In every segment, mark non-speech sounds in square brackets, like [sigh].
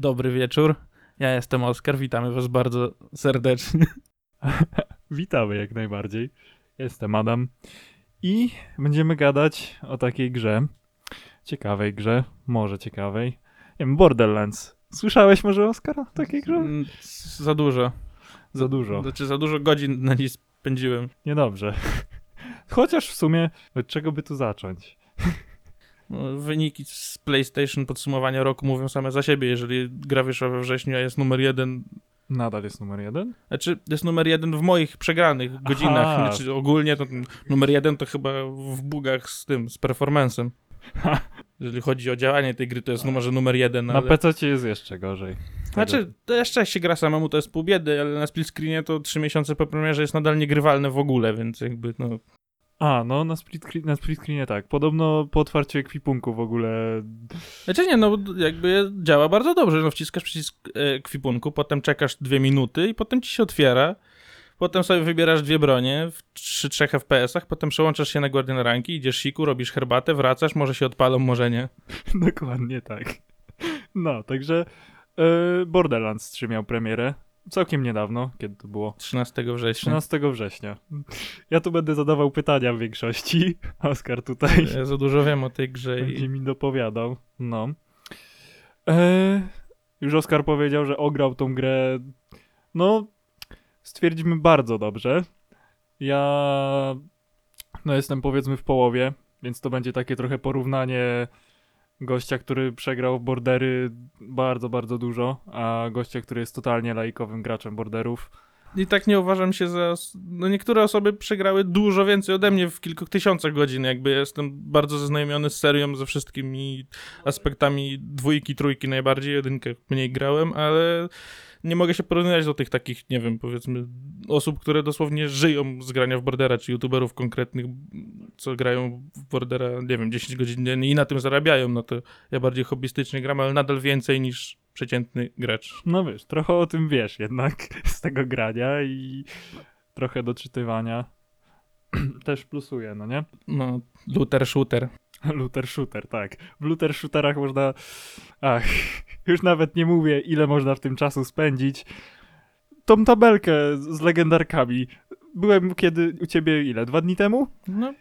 Dobry wieczór. Ja jestem Oskar, witamy was bardzo serdecznie. [laughs] Witamy jak najbardziej. Jestem Adam i będziemy gadać o takiej grze. Ciekawej grze, może ciekawej. Nie wiem, Borderlands. Słyszałeś może Oskar o takiej grze? Mm, Za dużo. Za dużo. Znaczy za dużo godzin na niej spędziłem. Niedobrze. [laughs] Chociaż w sumie, od czego by tu zacząć? Wyniki z PlayStation podsumowania roku mówią same za siebie. Jeżeli gra wyszła we wrześniu, a jest numer jeden. Nadal jest numer jeden? Znaczy, jest numer jeden w moich przegranych godzinach. Aha. Znaczy, ogólnie to numer jeden to chyba w bugach z tym, z performancem. Ha. Jeżeli chodzi o działanie tej gry, to jest numerze numer jeden. Na ale... PC jest jeszcze gorzej. Znaczy, to jeszcze jak się gra samemu, to jest pół biedy, ale na split screenie to trzy miesiące po premierze jest nadal niegrywalne w ogóle, więc jakby, no... A, no na split, screen- na split screenie tak. Podobno po otwarciu ekwipunku w ogóle... Znaczy nie, no jakby działa bardzo dobrze, no wciskasz przycisk e, kwipunku, potem czekasz dwie minuty i potem ci się otwiera, potem sobie wybierasz dwie bronie w 3-3 FPS-ach, potem przełączasz się na Guardian Ranki, idziesz siku, robisz herbatę, wracasz, może się odpalą, może nie. [laughs] Dokładnie tak. No, także e, Borderlands 3 miał premierę całkiem niedawno, kiedy to było? 13 września. 13 września. Ja tu będę zadawał pytania w większości. Oskar tutaj Ja za dużo wiem o tej grze i... będzie mi dopowiadał. No. E, już Oskar powiedział, że ograł tą grę. No, stwierdzimy bardzo dobrze. Ja no jestem powiedzmy w połowie, więc to będzie takie trochę porównanie gościa, który przegrał w bordery bardzo, bardzo dużo, a gościa, który jest totalnie laikowym graczem borderów. I tak nie uważam się za. No niektóre osoby przegrały dużo więcej ode mnie w kilku tysiącach godzin. Jakby jestem bardzo zaznajomiony z serią, ze wszystkimi aspektami dwójki, trójki najbardziej. Jedynkę mniej grałem, ale nie mogę się porównywać do tych takich, nie wiem, powiedzmy, osób, które dosłownie żyją z grania w Bordera, czy youtuberów konkretnych, co grają w Bordera, nie wiem, 10 godzin dziennie i na tym zarabiają. No to ja bardziej hobbystycznie gram, ale nadal więcej niż przeciętny gracz. No wiesz, trochę o tym wiesz jednak [laughs] z tego grania i trochę doczytywania. [clears throat] Też plusuje, no nie? No, looter shooter. [laughs] Luther shooter, tak. W luther shooterach można. Ach, [laughs] już nawet nie mówię, ile można w tym czasu spędzić. Tą tabelkę z legendarkami. Byłem kiedy u ciebie ile? Dwa dni temu? No,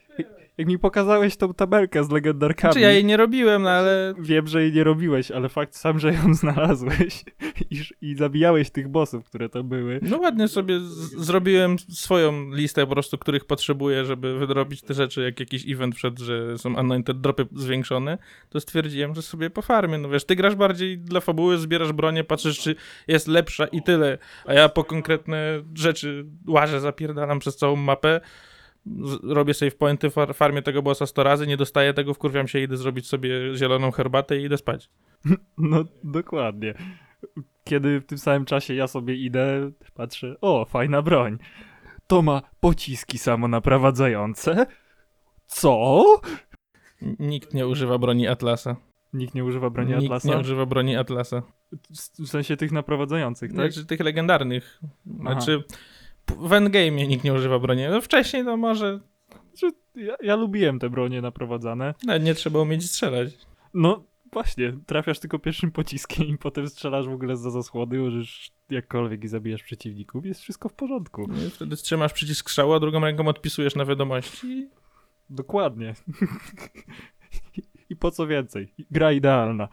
Jak mi pokazałeś tą tabelkę z legendarkami. Znaczy ja jej nie robiłem, no ale Wiem, że jej nie robiłeś, ale fakt sam, że ją [laughs] znalazłeś i, i zabijałeś tych bossów, które to były. no ładnie sobie zrobiłem swoją listę po prostu, których potrzebuję, żeby wydrobić te rzeczy, jak jakiś event przed, że są anointed dropy zwiększone, to stwierdziłem, że sobie po farmie, no wiesz, ty grasz bardziej dla fabuły, zbierasz bronię, patrzysz, czy jest lepsza i tyle, a ja po konkretne rzeczy łażę, zapierdalam przez całą mapę, robię save pointy, far farmię tego bossa 100 razy, nie dostaję tego, wkurwiam się, idę zrobić sobie zieloną herbatę i idę spać. [laughs] No, dokładnie. Kiedy w tym samym czasie ja sobie idę, patrzę, o, fajna broń. To ma pociski samonaprowadzające? Co? Nikt nie używa broni Atlasa. Nikt nie używa broni Nikt Atlasa? nie używa broni Atlasa. W sensie tych naprowadzających, tak? Znaczy tych legendarnych. Znaczy p- w endgame'ie nikt nie używa broni. No wcześniej to może Znaczy, ja, ja lubiłem te bronie naprowadzane. nawet nie trzeba umieć strzelać. No, właśnie, trafiasz tylko pierwszym pociskiem i potem strzelasz w ogóle za zasłony, użysz jakkolwiek i zabijasz przeciwników, jest wszystko w porządku. No Wtedy trzymasz przycisk strzału, a drugą ręką odpisujesz na wiadomości. Dokładnie. [laughs] I po co więcej? Gra idealna.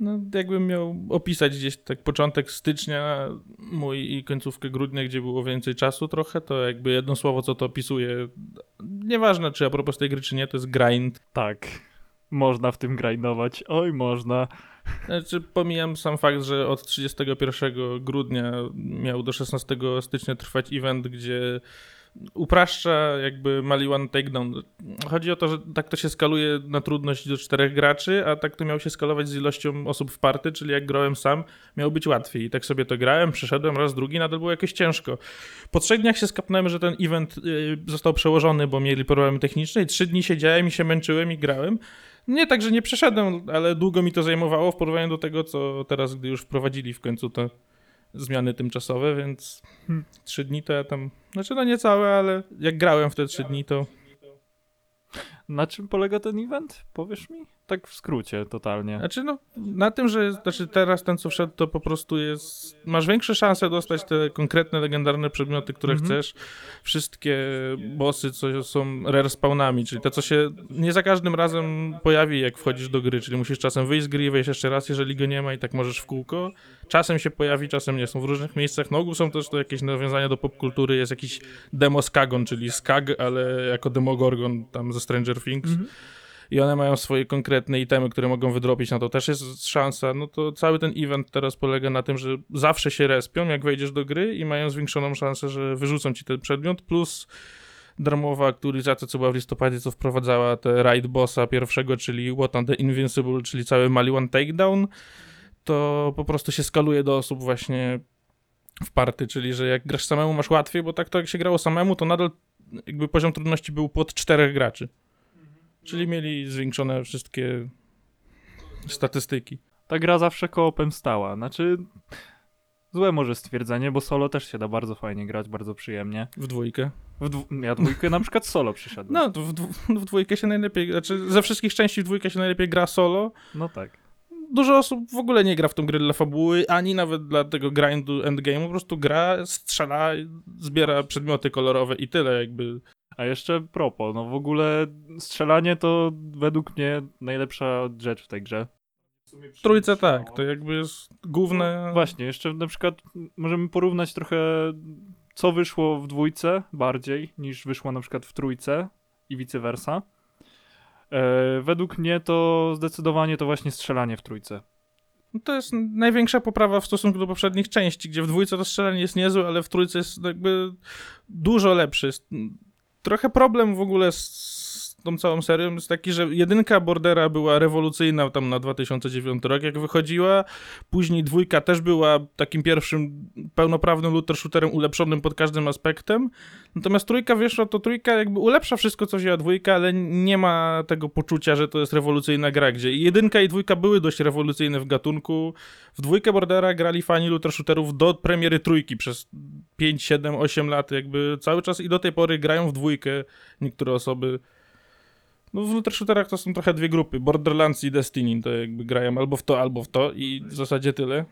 No jakbym miał opisać gdzieś tak początek stycznia mój i końcówkę grudnia, gdzie było więcej czasu trochę, to jakby jedno słowo, co to opisuje, nieważne czy a propos tej gry, czy nie, to jest grind. Tak. Można w tym grindować. Oj, można. Znaczy, pomijam sam fakt, że od 31 grudnia miał do 16 stycznia trwać event, gdzie upraszcza jakby Mali One Takedown. Chodzi o to, że tak to się skaluje na trudność do czterech graczy, a tak to miał się skalować z ilością osób w party, czyli jak grałem sam, miało być łatwiej. I tak sobie to grałem, przeszedłem raz, drugi, nadal było jakoś ciężko. Po trzech dniach się skapnąłem, że ten event y, został przełożony, bo mieli problemy techniczne i trzy dni siedziałem i się męczyłem i grałem. Nie tak, że nie przeszedłem, ale długo mi to zajmowało w porównaniu do tego, co teraz, gdy już wprowadzili w końcu te zmiany tymczasowe, więc Hmm. trzy dni to ja tam, znaczy no nie całe, ale jak grałem w te trzy dni, to Na czym polega ten event? Powiesz mi? tak w skrócie totalnie. Znaczy, no, na tym, że znaczy teraz ten, co wszedł, to po prostu jest. Masz większe szanse dostać te konkretne, legendarne przedmioty, które Mhm. chcesz. Wszystkie bossy, co są rare spawnami, czyli te, co się nie za każdym razem pojawi, jak wchodzisz do gry, czyli musisz czasem wyjść z gry i wejść jeszcze raz, jeżeli go nie ma, i tak możesz w kółko. Czasem się pojawi, czasem nie. Są w różnych miejscach. No, ogół są też to jakieś nawiązania do popkultury. Jest jakiś demo Skagon, czyli Skag, ale jako Demogorgon tam ze Stranger Things Mhm. i one mają swoje konkretne itemy, które mogą wydropić, na to też jest szansa. No to cały ten event teraz polega na tym, że zawsze się respią, jak wejdziesz do gry i mają zwiększoną szansę, że wyrzucą ci ten przedmiot, plus darmowa aktualizacja, co była w listopadzie, co wprowadzała te raid bossa pierwszego, czyli What on the Invincible, czyli cały Mali One Takedown, to po prostu się skaluje do osób właśnie w party, czyli że jak grasz samemu masz łatwiej, bo tak to jak się grało samemu, to nadal jakby poziom trudności był pod czterech graczy. Czyli mieli zwiększone wszystkie statystyki. Ta gra zawsze koopem stała. Znaczy, złe może stwierdzenie, bo solo też się da bardzo fajnie grać, bardzo przyjemnie. W dwójkę. W dwu- ja dwójkę na przykład solo przyszedłem. No, to w, dwu- w dwójkę się najlepiej, znaczy ze wszystkich części w dwójkę się najlepiej gra solo. No tak. Dużo osób w ogóle nie gra w tą grę dla fabuły, ani nawet dla tego grindu endgame'u, po prostu gra, strzela, zbiera przedmioty kolorowe i tyle jakby. A jeszcze propos, no w ogóle strzelanie to według mnie najlepsza rzecz w tej grze. W trójce tak, to jakby jest główne... Właśnie, jeszcze na przykład możemy porównać trochę, co wyszło w dwójce bardziej niż wyszło na przykład w trójce i vice versa. E, według mnie to zdecydowanie to właśnie strzelanie w trójce. No To jest największa poprawa w stosunku do poprzednich części, gdzie w dwójce to strzelanie jest niezłe, ale w trójce jest jakby dużo lepszy. Trochę problem w ogóle z tą całą serią jest taki, że jedynka Bordera była rewolucyjna tam na 2009 rok, jak wychodziła. Później dwójka też była takim pierwszym pełnoprawnym looter shooterem ulepszonym pod każdym aspektem. Natomiast trójka wyszła, to trójka jakby ulepsza wszystko, co wzięła dwójka, ale nie ma tego poczucia, że to jest rewolucyjna gra, gdzie jedynka i dwójka były dość rewolucyjne w gatunku. W dwójkę Bordera grali fani looter shooterów do premiery trójki przez 5, 7, 8 lat, jakby cały czas i do tej pory grają w dwójkę niektóre osoby. No w looter shooterach to są trochę dwie grupy, Borderlands i Destiny, to jakby grają albo w to, albo w to i w zasadzie tyle.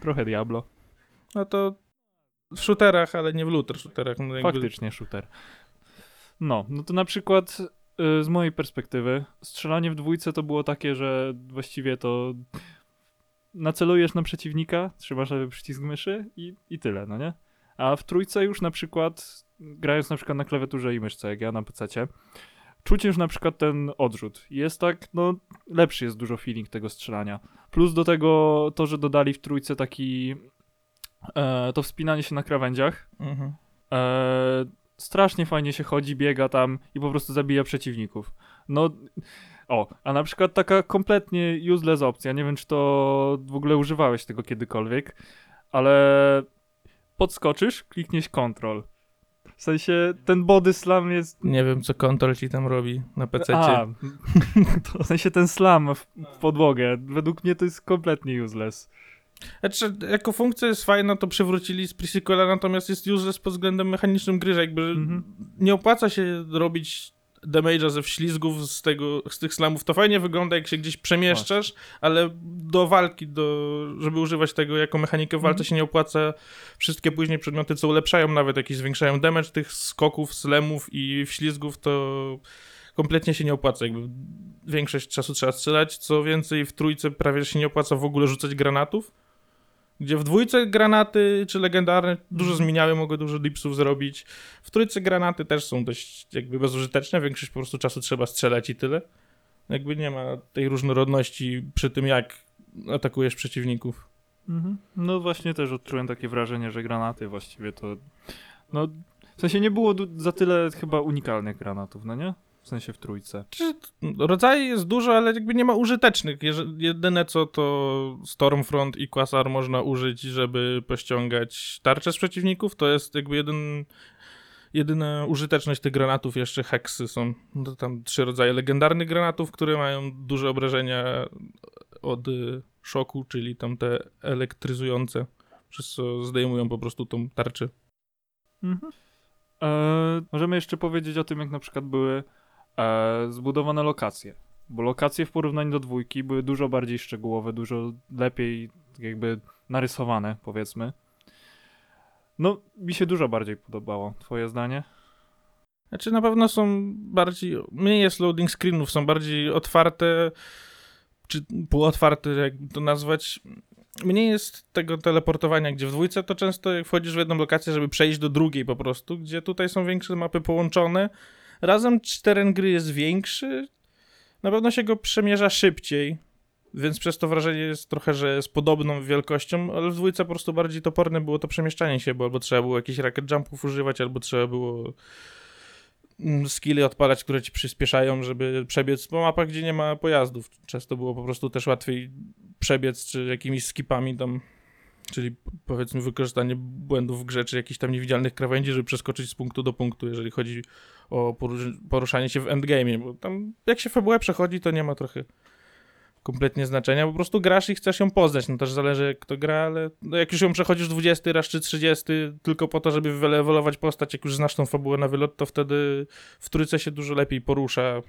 Trochę Diablo. No to w shooterach, ale nie w looter shooterach. No jakby... Faktycznie shooter. No, no to na przykład y, z mojej perspektywy strzelanie w dwójce to było takie, że właściwie to nacelujesz na przeciwnika, trzymasz lewy przycisk myszy i, i tyle, no nie? A w trójce już na przykład, grając na przykład na klawiaturze i myszce, jak ja na PC, czuć już na przykład ten odrzut. Jest tak, no lepszy jest dużo feeling tego strzelania. Plus do tego to, że dodali w trójce taki e, to wspinanie się na krawędziach, Mhm. E, strasznie fajnie się chodzi, biega tam i po prostu zabija przeciwników. No, o, a na przykład taka kompletnie useless opcja, nie wiem czy to w ogóle używałeś tego kiedykolwiek, ale podskoczysz, klikniesz control. W sensie ten body slam jest... Nie wiem, co kontrol ci tam robi na PC. A, [laughs] to w sensie ten slam w, w podłogę, według mnie to jest kompletnie useless. Znaczy, jako funkcja jest fajna, to przywrócili z pre natomiast jest useless pod względem mechanicznym gry, że jakby Mhm. nie opłaca się robić damage'a ze wślizgów z, tego, z tych slamów. To fajnie wygląda, jak się gdzieś przemieszczasz, ale do walki, do, żeby używać tego jako mechanikę w walce Mhm. się nie opłaca. Wszystkie później przedmioty, co ulepszają nawet, jakieś zwiększają damage tych skoków, slamów i wślizgów, to kompletnie się nie opłaca. Jakby większość czasu trzeba strzelać. Co więcej, w trójce prawie się nie opłaca w ogóle rzucać granatów. Gdzie w dwójce granaty, czy legendarne, dużo Mhm. zmieniały, mogły dużo dipsów zrobić. W trójce granaty też są dość jakby bezużyteczne, większość po prostu czasu trzeba strzelać i tyle. Jakby nie ma tej różnorodności przy tym, jak atakujesz przeciwników. Mhm. No właśnie też odczułem takie wrażenie, że granaty właściwie to... No, w sensie nie było za tyle chyba unikalnych granatów, no nie? W sensie w trójce. Czy rodzajów jest dużo, ale jakby nie ma użytecznych. Jedyne co to Stormfront i Quasar można użyć, żeby pościągać tarcze z przeciwników. To jest jakby jeden, jedyna użyteczność tych granatów. Jeszcze heksy są. No to tam trzy rodzaje legendarnych granatów, które mają duże obrażenia od szoku, czyli tam te elektryzujące, przez co zdejmują po prostu tą tarczę. Mhm. E, możemy jeszcze powiedzieć o tym, jak na przykład były e, zbudowane lokacje bo lokacje w porównaniu do dwójki były dużo bardziej szczegółowe, dużo lepiej jakby narysowane, powiedzmy. No, mi się dużo bardziej podobało. Twoje zdanie? Znaczy na pewno są bardziej, mniej jest loading screenów, są bardziej otwarte, czy półotwarte, jak to nazwać. Mniej jest tego teleportowania, gdzie w dwójce to często jak wchodzisz w jedną lokację, żeby przejść do drugiej po prostu, gdzie tutaj są większe mapy połączone. Razem teren gry jest większy, na pewno się go przemierza szybciej, więc przez to wrażenie jest trochę, że z podobną wielkością, ale w dwójce po prostu bardziej toporne było to przemieszczanie się, bo albo trzeba było jakichś racket jumpów używać, albo trzeba było mm, skilly odpalać, które ci przyspieszają, żeby przebiec po mapach, gdzie nie ma pojazdów. Często było po prostu też łatwiej przebiec, czy jakimiś skipami tam, czyli powiedzmy wykorzystanie błędów w grze, czy jakichś tam niewidzialnych krawędzi, żeby przeskoczyć z punktu do punktu, jeżeli chodzi o porusz- poruszanie się w endgame, bo tam jak się fabułę przechodzi, to nie ma trochę kompletnie znaczenia, po prostu grasz i chcesz ją poznać, no też zależy kto gra, ale no jak już ją przechodzisz 20 raz czy 30 tylko po to, żeby wylewelować postać, jak już znasz tą fabułę na wylot, to wtedy w trójce się dużo lepiej porusza.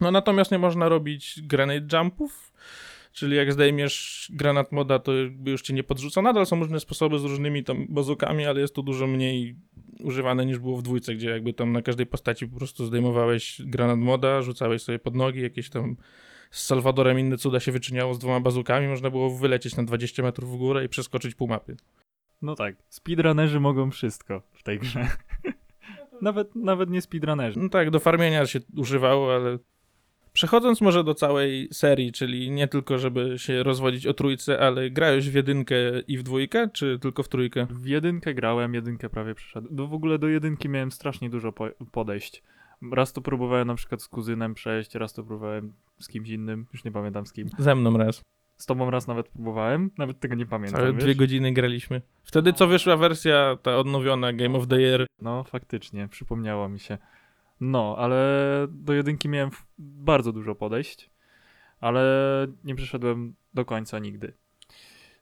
No natomiast nie można robić grenade jumpów, czyli jak zdejmiesz granat moda, to jakby już cię nie podrzuca. Nadal są różne sposoby z różnymi tam bazukami, ale jest to dużo mniej używane niż było w dwójce, gdzie jakby tam na każdej postaci po prostu zdejmowałeś granat moda, rzucałeś sobie pod nogi, jakieś tam z Salwadorem inne cuda się wyczyniało z dwoma bazukami, można było wylecieć na 20 metrów w górę i przeskoczyć pół mapy. No tak, speedrunnerzy mogą wszystko w tej grze. [laughs] nawet, nawet nie speedrunnerzy. No tak, do farmienia się używało, ale przechodząc może do całej serii, czyli nie tylko żeby się rozwodzić o trójce, ale grałeś w jedynkę i w dwójkę, czy tylko w trójkę? W jedynkę grałem, jedynkę prawie przeszedłem. Do, w ogóle do jedynki miałem strasznie dużo po, podejść. Raz to próbowałem na przykład z kuzynem przejść, raz to próbowałem z kimś innym, już nie pamiętam z kim. Ze mną raz. Z tobą raz nawet próbowałem, nawet tego nie pamiętam. Całe wiesz? dwie godziny graliśmy. Wtedy co wyszła wersja, ta odnowiona Game of the Year. No, faktycznie, przypomniało mi się. No, ale do jedynki miałem bardzo dużo podejść, ale nie przeszedłem do końca nigdy.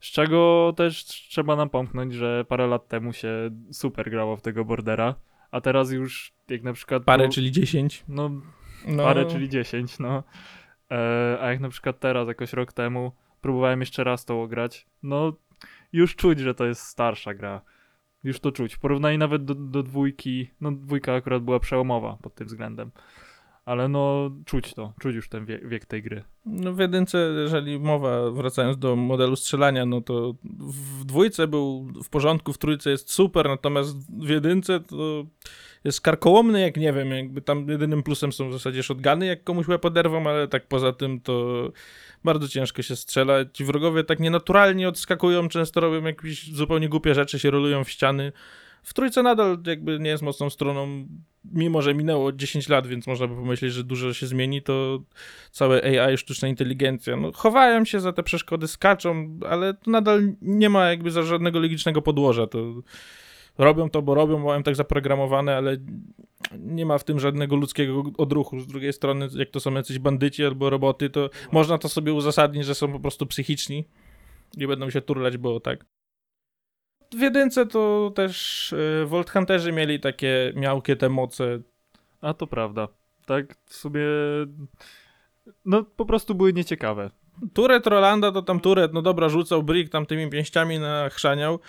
Z czego też trzeba napomknąć, że parę lat temu się super grało w tego bordera, a teraz już jak na przykład... Parę, czyli 10. No, No, parę, czyli 10, no. E, a jak na przykład teraz, jakoś rok temu, próbowałem jeszcze raz to grać, no już czuć, że to jest starsza gra. Już to czuć. W porównaniu nawet do, do dwójki, no dwójka akurat była przełomowa pod tym względem. Ale no, czuć to, czuć już ten wiek, wiek tej gry. No w jedynce, jeżeli mowa, wracając do modelu strzelania, no to w dwójce był w porządku, w trójce jest super, natomiast w jedynce to jest karkołomny, jak nie wiem, jakby tam jedynym plusem są w zasadzie shotguny, jak komuś łeb oderwą, ale tak poza tym to bardzo ciężko się strzela. Ci wrogowie tak nienaturalnie odskakują, często robią jakieś zupełnie głupie rzeczy, się rolują w ściany. W trójce nadal jakby nie jest mocną stroną, mimo że minęło 10 lat, więc można by pomyśleć, że dużo się zmieni, to całe AI, sztuczna inteligencja, no chowają się za te przeszkody, skaczą, ale to nadal nie ma jakby za żadnego logicznego podłoża, to robią to, bo robią, mają tak zaprogramowane, ale nie ma w tym żadnego ludzkiego odruchu. Z drugiej strony, jak to są jacyś bandyci albo roboty, to można to sobie uzasadnić, że są po prostu psychiczni i będą się turlać, bo tak. W jedynce to też y, Volt Hunterzy mieli takie miałkie te moce. A to prawda. Tak sobie. No po prostu były nieciekawe. Turet Rolanda to tam Turet, no dobra, rzucał brick tam tymi pięściami na chrzaniał.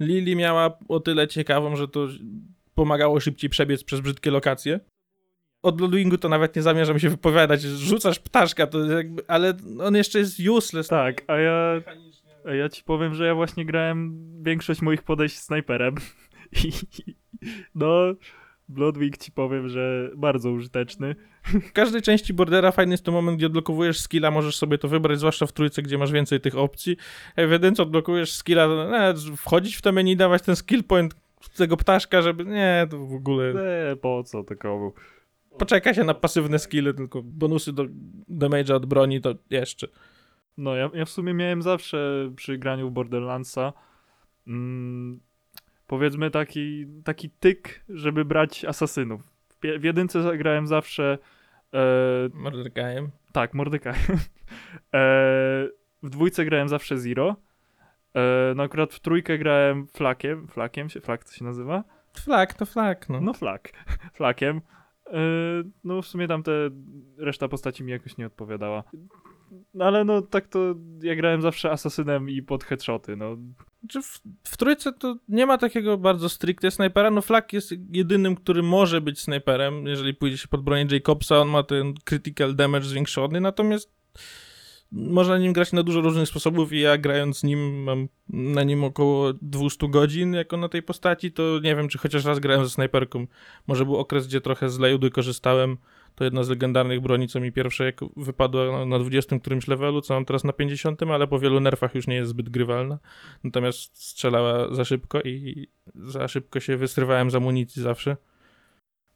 Lili miała o tyle ciekawą, że to pomagało szybciej przebiec przez brzydkie lokacje. Od Bloodwingu to nawet nie zamierzam się wypowiadać. Rzucasz ptaszka, to jakby, ale on jeszcze jest useless. Tak, a ja. A ja ci powiem, że ja właśnie grałem większość moich podejść snajperem. [laughs] I, no, Bloodwing ci powiem, że bardzo użyteczny. W każdej części Bordera fajny jest to moment, gdzie odblokowujesz skilla, możesz sobie to wybrać, zwłaszcza w trójce, gdzie masz więcej tych opcji. Jedynce odblokujesz skilla, to, nie, wchodzić w to menu, dawać ten skill point tego ptaszka, żeby... Nie, to w ogóle... Nie, po co to komu? Poczeka się na pasywne skille, tylko bonusy do damage'a od broni to jeszcze. No, ja, ja w sumie miałem zawsze przy graniu w Borderlandsa mm, powiedzmy taki, taki tyk, żeby brać asasynów. W, w jedynce zagrałem zawsze e, Mordekajem. tak, Mordekaj. [laughs] e, w dwójce grałem zawsze Zero. E, no akurat w trójkę grałem Flakiem. Flakiem się, Flak to się nazywa? Flak to flak, no. No Flak. [laughs] Flakiem. no w sumie tam te reszta postaci mi jakoś nie odpowiadała. No ale no tak to ja grałem zawsze asasynem i pod headshoty, no. Czy w, w trójce to nie ma takiego bardzo stricte snajpera, no Flak jest jedynym, który może być snajperem, jeżeli pójdzie się pod bronię Jacobsa, on ma ten critical damage zwiększony, natomiast można nim grać na dużo różnych sposobów i ja grając nim mam na nim około 200 godzin jako na tej postaci, to nie wiem, czy chociaż raz grałem ze snajperką. Może był okres, gdzie trochę z Lejudy korzystałem, to jedna z legendarnych broni, co mi pierwsze jak wypadła na 20 którymś levelu, co mam teraz na 50, ale po wielu nerfach już nie jest zbyt grywalna. Natomiast strzelała za szybko i za szybko się wysrywałem z amunicji zawsze.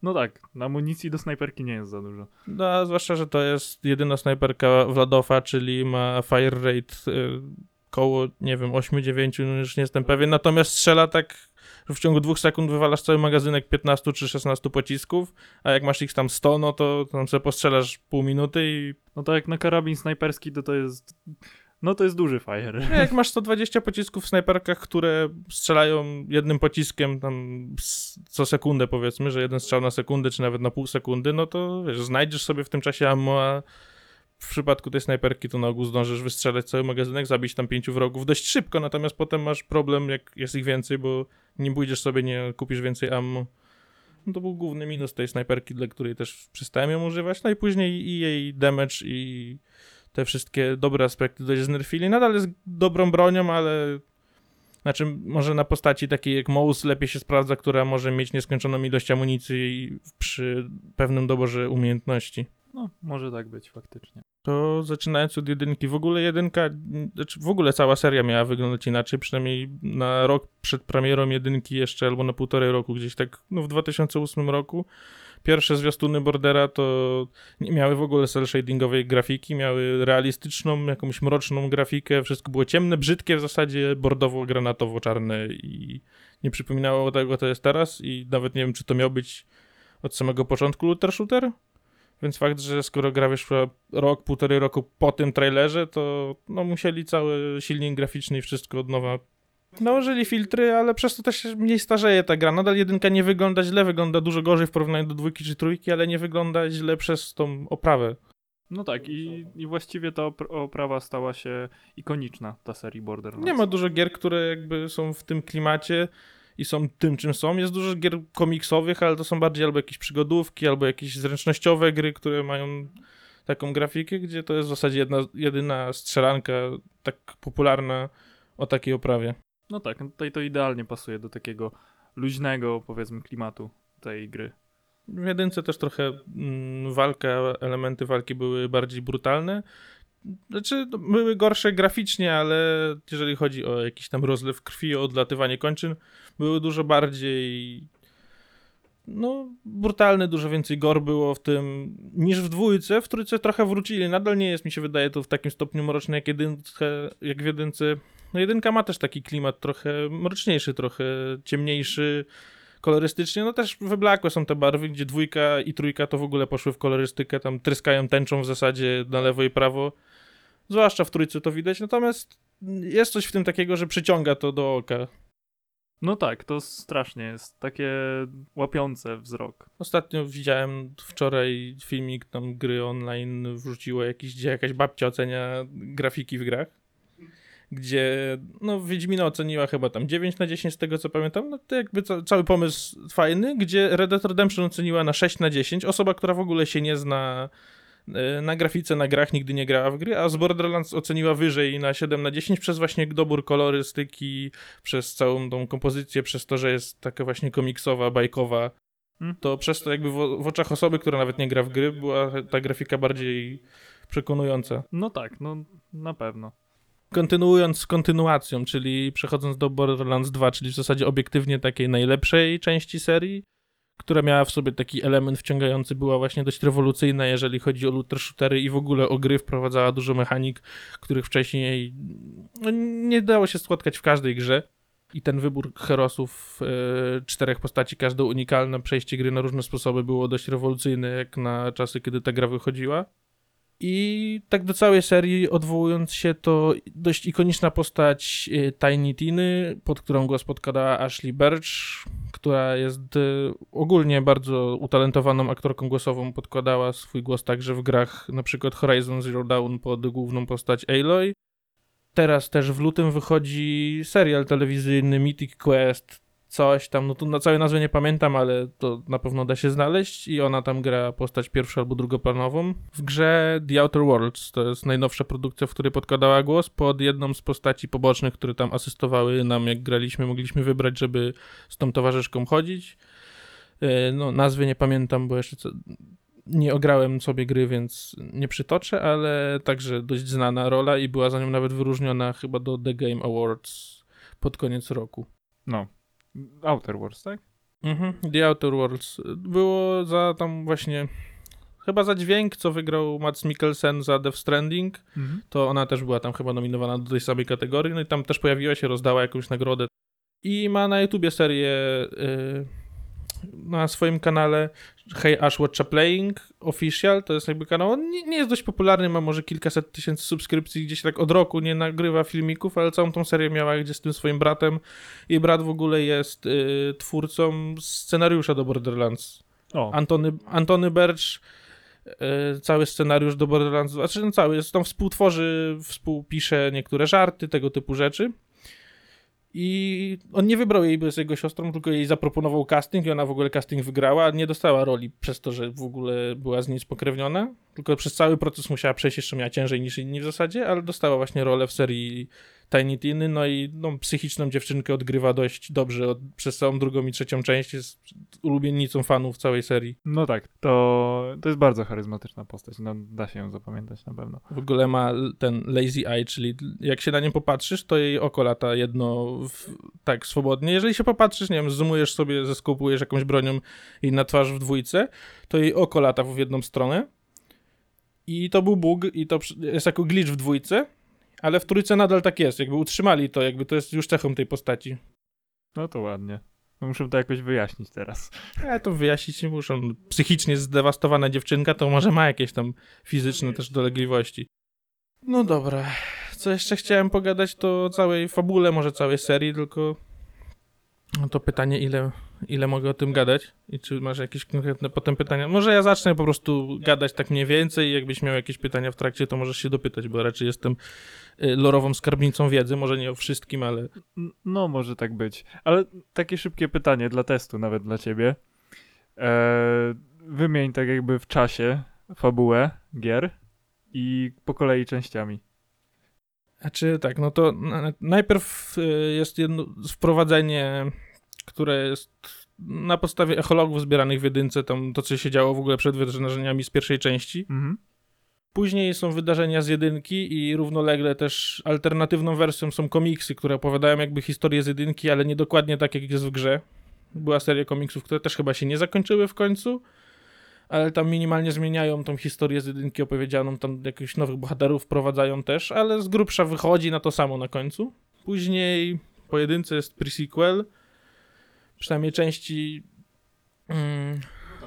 No tak, amunicji do snajperki nie jest za dużo. No, zwłaszcza, że to jest jedyna snajperka Wladofa, czyli ma fire rate y, koło, nie wiem, 8-9, no już nie jestem pewien, natomiast strzela tak w ciągu dwóch sekund wywalasz cały magazynek 15 czy 16 pocisków, a jak masz ich tam 100, no to tam sobie postrzelasz pół minuty i... No to jak na karabin snajperski, to to jest... No to jest duży fire. Jak masz 120 pocisków w snajperkach, które strzelają jednym pociskiem tam co sekundę powiedzmy, że jeden strzał na sekundę, czy nawet na pół sekundy, no to wiesz, znajdziesz sobie w tym czasie ammo, a w przypadku tej snajperki to na ogół zdążysz wystrzelać cały magazynek, zabić tam pięciu wrogów dość szybko, natomiast potem masz problem, jak jest ich więcej, bo nie pójdziesz sobie, nie kupisz więcej ammo. No to był główny minus tej snajperki, dla której też przestałem ją używać. No i później i jej damage i te wszystkie dobre aspekty dość znerfili. Nadal jest dobrą bronią, ale znaczy może na postaci takiej jak Mouse lepiej się sprawdza, która może mieć nieskończoną ilość amunicji przy pewnym doborze umiejętności. No, może tak być faktycznie. To zaczynając od jedynki, w ogóle jedynka, znaczy w ogóle cała seria miała wyglądać inaczej, przynajmniej na rok przed premierą jedynki jeszcze, albo na półtorej roku, gdzieś tak, no w 2008 roku. Pierwsze zwiastuny Bordera to nie miały w ogóle cel shadingowej grafiki, miały realistyczną, jakąś mroczną grafikę, wszystko było ciemne, brzydkie, w zasadzie bordowo-granatowo-czarne i nie przypominało tego, co jest teraz i nawet nie wiem, czy to miał być od samego początku looter shooter, więc fakt, że skoro gra wyszła rok, półtorej roku po tym trailerze, to no, musieli cały silnik graficzny i wszystko od nowa nałożyli filtry, ale przez to też mniej starzeje ta gra. Nadal jedynka nie wygląda źle, wygląda dużo gorzej w porównaniu do dwójki czy trójki, ale nie wygląda źle przez tą oprawę. No tak, i, i właściwie ta oprawa stała się ikoniczna, ta serii Borderlands. Nie ma dużo gier, które jakby są w tym klimacie i są tym, czym są. Jest dużo gier komiksowych, ale to są bardziej albo jakieś przygodówki, albo jakieś zręcznościowe gry, które mają taką grafikę, gdzie to jest w zasadzie jedna, jedyna strzelanka tak popularna o takiej oprawie. No tak, no tutaj to idealnie pasuje do takiego luźnego, powiedzmy, klimatu tej gry. W jedynce też trochę mm, walka, elementy walki były bardziej brutalne. Znaczy, no, były gorsze graficznie, ale jeżeli chodzi o jakiś tam rozlew krwi, o odlatywanie kończyn, były dużo bardziej no, brutalne, dużo więcej gor było w tym niż w dwójce. W trójce trochę wrócili. Nadal nie jest, mi się wydaje, to w takim stopniu mroczne jak, jedynce, jak w jedynce. No jedynka ma też taki klimat trochę mroczniejszy, trochę ciemniejszy kolorystycznie. No też wyblakłe są te barwy, gdzie dwójka i trójka to w ogóle poszły w kolorystykę, tam tryskają tęczą w zasadzie na lewo i prawo. Zwłaszcza w trójce to widać, natomiast jest coś w tym takiego, że przyciąga to do oka. No tak, to strasznie jest, takie łapiące wzrok. Ostatnio widziałem wczoraj filmik tam gry online wrzuciło jakiś, gdzie jakaś babcia ocenia grafiki w grach, gdzie no Wiedźmina oceniła chyba tam 9 na 10 z tego co pamiętam, no to jakby ca cały pomysł fajny, gdzie Red Dead Redemption oceniła na 6 na 10, osoba, która w ogóle się nie zna na grafice, na grach nigdy nie grała w gry, a z Borderlands oceniła wyżej na 7 na 10 przez właśnie dobór kolorystyki, przez całą tą kompozycję, przez to, że jest taka właśnie komiksowa, bajkowa. Hmm. To przez to jakby w, w oczach osoby, która nawet nie gra w gry, była ta grafika bardziej przekonująca. No tak, no na pewno. Kontynuując z kontynuacją, czyli przechodząc do Borderlands 2, czyli w zasadzie obiektywnie takiej najlepszej części serii, która miała w sobie taki element wciągający, była właśnie dość rewolucyjna, jeżeli chodzi o looter shootery i w ogóle o gry, wprowadzała dużo mechanik, których wcześniej no, nie dało się spotkać w każdej grze. I ten wybór herosów, e, czterech postaci, każde unikalne przejście gry na różne sposoby było dość rewolucyjne, jak na czasy, kiedy ta gra wychodziła. I tak do całej serii odwołując się, to dość ikoniczna postać y, Tiny Tiny, pod którą głos podkładała Ashley Birch, która jest y, ogólnie bardzo utalentowaną aktorką głosową, podkładała swój głos także w grach na przykład Horizon Zero Dawn pod główną postać Aloy. Teraz też w lutym wychodzi serial telewizyjny Mythic Quest, coś tam, no tu na całej nazwy nie pamiętam, ale to na pewno da się znaleźć i ona tam gra postać pierwszą albo drugoplanową. W grze The Outer Worlds, to jest najnowsza produkcja, w której podkładała głos pod jedną z postaci pobocznych, które tam asystowały nam jak graliśmy, mogliśmy wybrać, żeby z tą towarzyszką chodzić. E, no, nazwy nie pamiętam, bo jeszcze co, nie ograłem sobie gry, więc nie przytoczę, ale także dość znana rola i była za nią nawet wyróżniona chyba do The Game Awards pod koniec roku. No. Outer Worlds, tak? Mhm, The Outer Worlds. Było za tam właśnie, chyba za dźwięk, co wygrał Mats Mikkelsen za Death Stranding, Mhm. to ona też była tam chyba nominowana do tej samej kategorii, no i tam też pojawiła się, rozdała jakąś nagrodę. I ma na YouTubie serię y, na swoim kanale Hey Ash Watcha Playing? Official, to jest jakby kanał, on nie, nie jest dość popularny, ma może kilkaset tysięcy subskrypcji, gdzieś tak od roku nie nagrywa filmików, ale całą tą serię miała gdzie z tym swoim bratem. I brat w ogóle jest y, twórcą scenariusza do Borderlands. O, Antony, Antony Birch y, cały scenariusz do Borderlands, znaczy no cały, jest tam współtworzy, współpisze niektóre żarty, tego typu rzeczy. I on nie wybrał jej z jego siostrą, tylko jej zaproponował casting i ona w ogóle casting wygrała. Nie dostała roli przez to, że w ogóle była z nim spokrewniona, tylko przez cały proces musiała przejść, jeszcze miała ciężej niż inni w zasadzie, ale dostała właśnie rolę w serii Tiny Tiny, no i no, psychiczną dziewczynkę odgrywa dość dobrze od, przez całą drugą i trzecią część, jest ulubienicą fanów całej serii. no tak, to, to jest bardzo charyzmatyczna postać, no da się ją zapamiętać na pewno. W ogóle ma ten lazy eye, czyli jak się na nią popatrzysz, to jej oko lata jedno w, tak swobodnie. Jeżeli się popatrzysz, nie wiem, zoomujesz sobie, zeskopujesz jakąś bronią i na twarz w dwójce, to jej oko lata w jedną stronę. I to był bug i to jest jako glitch w dwójce, ale w trójce nadal tak jest. Jakby utrzymali to, jakby to jest już cechą tej postaci. No to ładnie. Muszę to jakoś wyjaśnić teraz. Ale to wyjaśnić nie muszą. Psychicznie zdewastowana dziewczynka to może ma jakieś tam fizyczne też dolegliwości. No dobra. Co jeszcze chciałem pogadać, to o całej fabule, może całej serii, tylko no to pytanie, ile, ile mogę o tym gadać i czy masz jakieś konkretne potem pytania. Może ja zacznę po prostu gadać tak mniej więcej jakbyś miał jakieś pytania w trakcie, to możesz się dopytać, bo raczej jestem y, lorową skarbnicą wiedzy, może nie o wszystkim, ale No, może tak być. Ale takie szybkie pytanie dla testu, nawet dla ciebie. Eee, wymień tak jakby w czasie fabułę gier i po kolei częściami. Znaczy tak, no to na- najpierw y, jest jedno wprowadzenie, które jest na podstawie echologów zbieranych w jedynce, tam to co się działo w ogóle przed wydarzeniami z pierwszej części. Mhm. Później są wydarzenia z jedynki i równolegle też alternatywną wersją są komiksy, które opowiadają jakby historię z jedynki, ale nie dokładnie tak jak jest w grze. Była seria komiksów, które też chyba się nie zakończyły w końcu, ale tam minimalnie zmieniają tą historię z jedynki opowiedzianą, tam jakichś nowych bohaterów wprowadzają też, ale z grubsza wychodzi na to samo na końcu. Później po jedynce jest pre-sequel, przynajmniej części... Mm,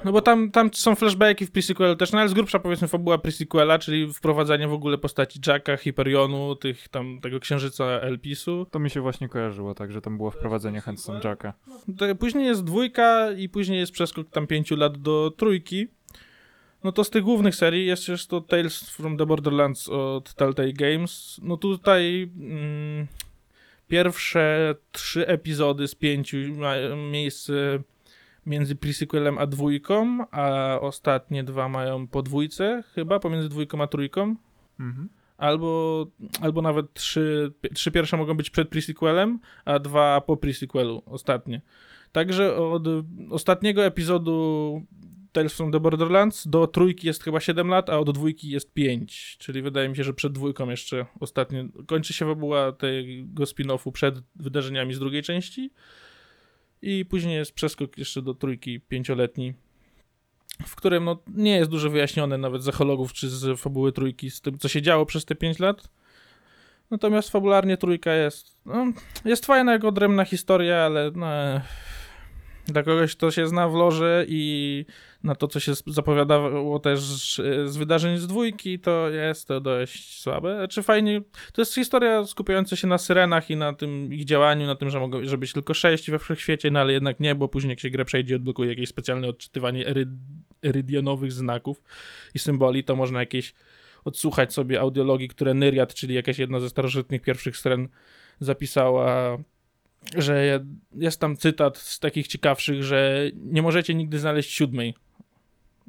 no bo tam, tam są flashbacki w pre-sequelu też, no ale z grubsza powiedzmy fabuła pre-sequela, czyli wprowadzanie w ogóle postaci Jacka, Hyperionu, tych tam, tego księżyca Elpisu. To mi się właśnie kojarzyło, tak, że tam było wprowadzenie Handsome Jacka. To Później jest dwójka i później jest przeskok tam pięciu lat do trójki. No to z tych głównych serii jest jeszcze to Tales from the Borderlands od Telltale Games. No tutaj mm, pierwsze trzy epizody z pięciu mają miejsce między prequelem a dwójką, a ostatnie dwa mają po dwójce chyba, pomiędzy dwójką a trójką. Mhm. Albo, albo nawet trzy, trzy pierwsze mogą być przed pre-sequelem, a dwa po pre-sequelu, ostatnie. Także od ostatniego epizodu Tales from the Borderlands do trójki jest chyba 7 lat, a od dwójki jest 5. Czyli wydaje mi się, że przed dwójką jeszcze ostatnio kończy się fabuła tego spin-offu przed wydarzeniami z drugiej części. I później jest przeskok jeszcze do trójki pięcioletni, w którym no, nie jest dużo wyjaśnione nawet z echologów czy z fabuły trójki, z tym, co się działo przez te 5 lat. Natomiast fabularnie trójka jest, no, jest fajna jako odrębna historia, ale no, Dla kogoś, kto się zna w lorze i na to, co się zapowiadało też z wydarzeń z dwójki, to jest to dość słabe. Czy fajnie, to jest historia skupiająca się na syrenach i na tym ich działaniu, na tym, że mogą że być tylko sześć we wszechświecie, no ale jednak nie, bo później jak się grę przejdzie, odblokuje jakieś specjalne odczytywanie ery, znaków i symboli, to można jakieś odsłuchać sobie audiologii, które Nyriad, czyli jakaś jedna ze starożytnych pierwszych syren zapisała że jest tam cytat z takich ciekawszych, że nie możecie nigdy znaleźć siódmej.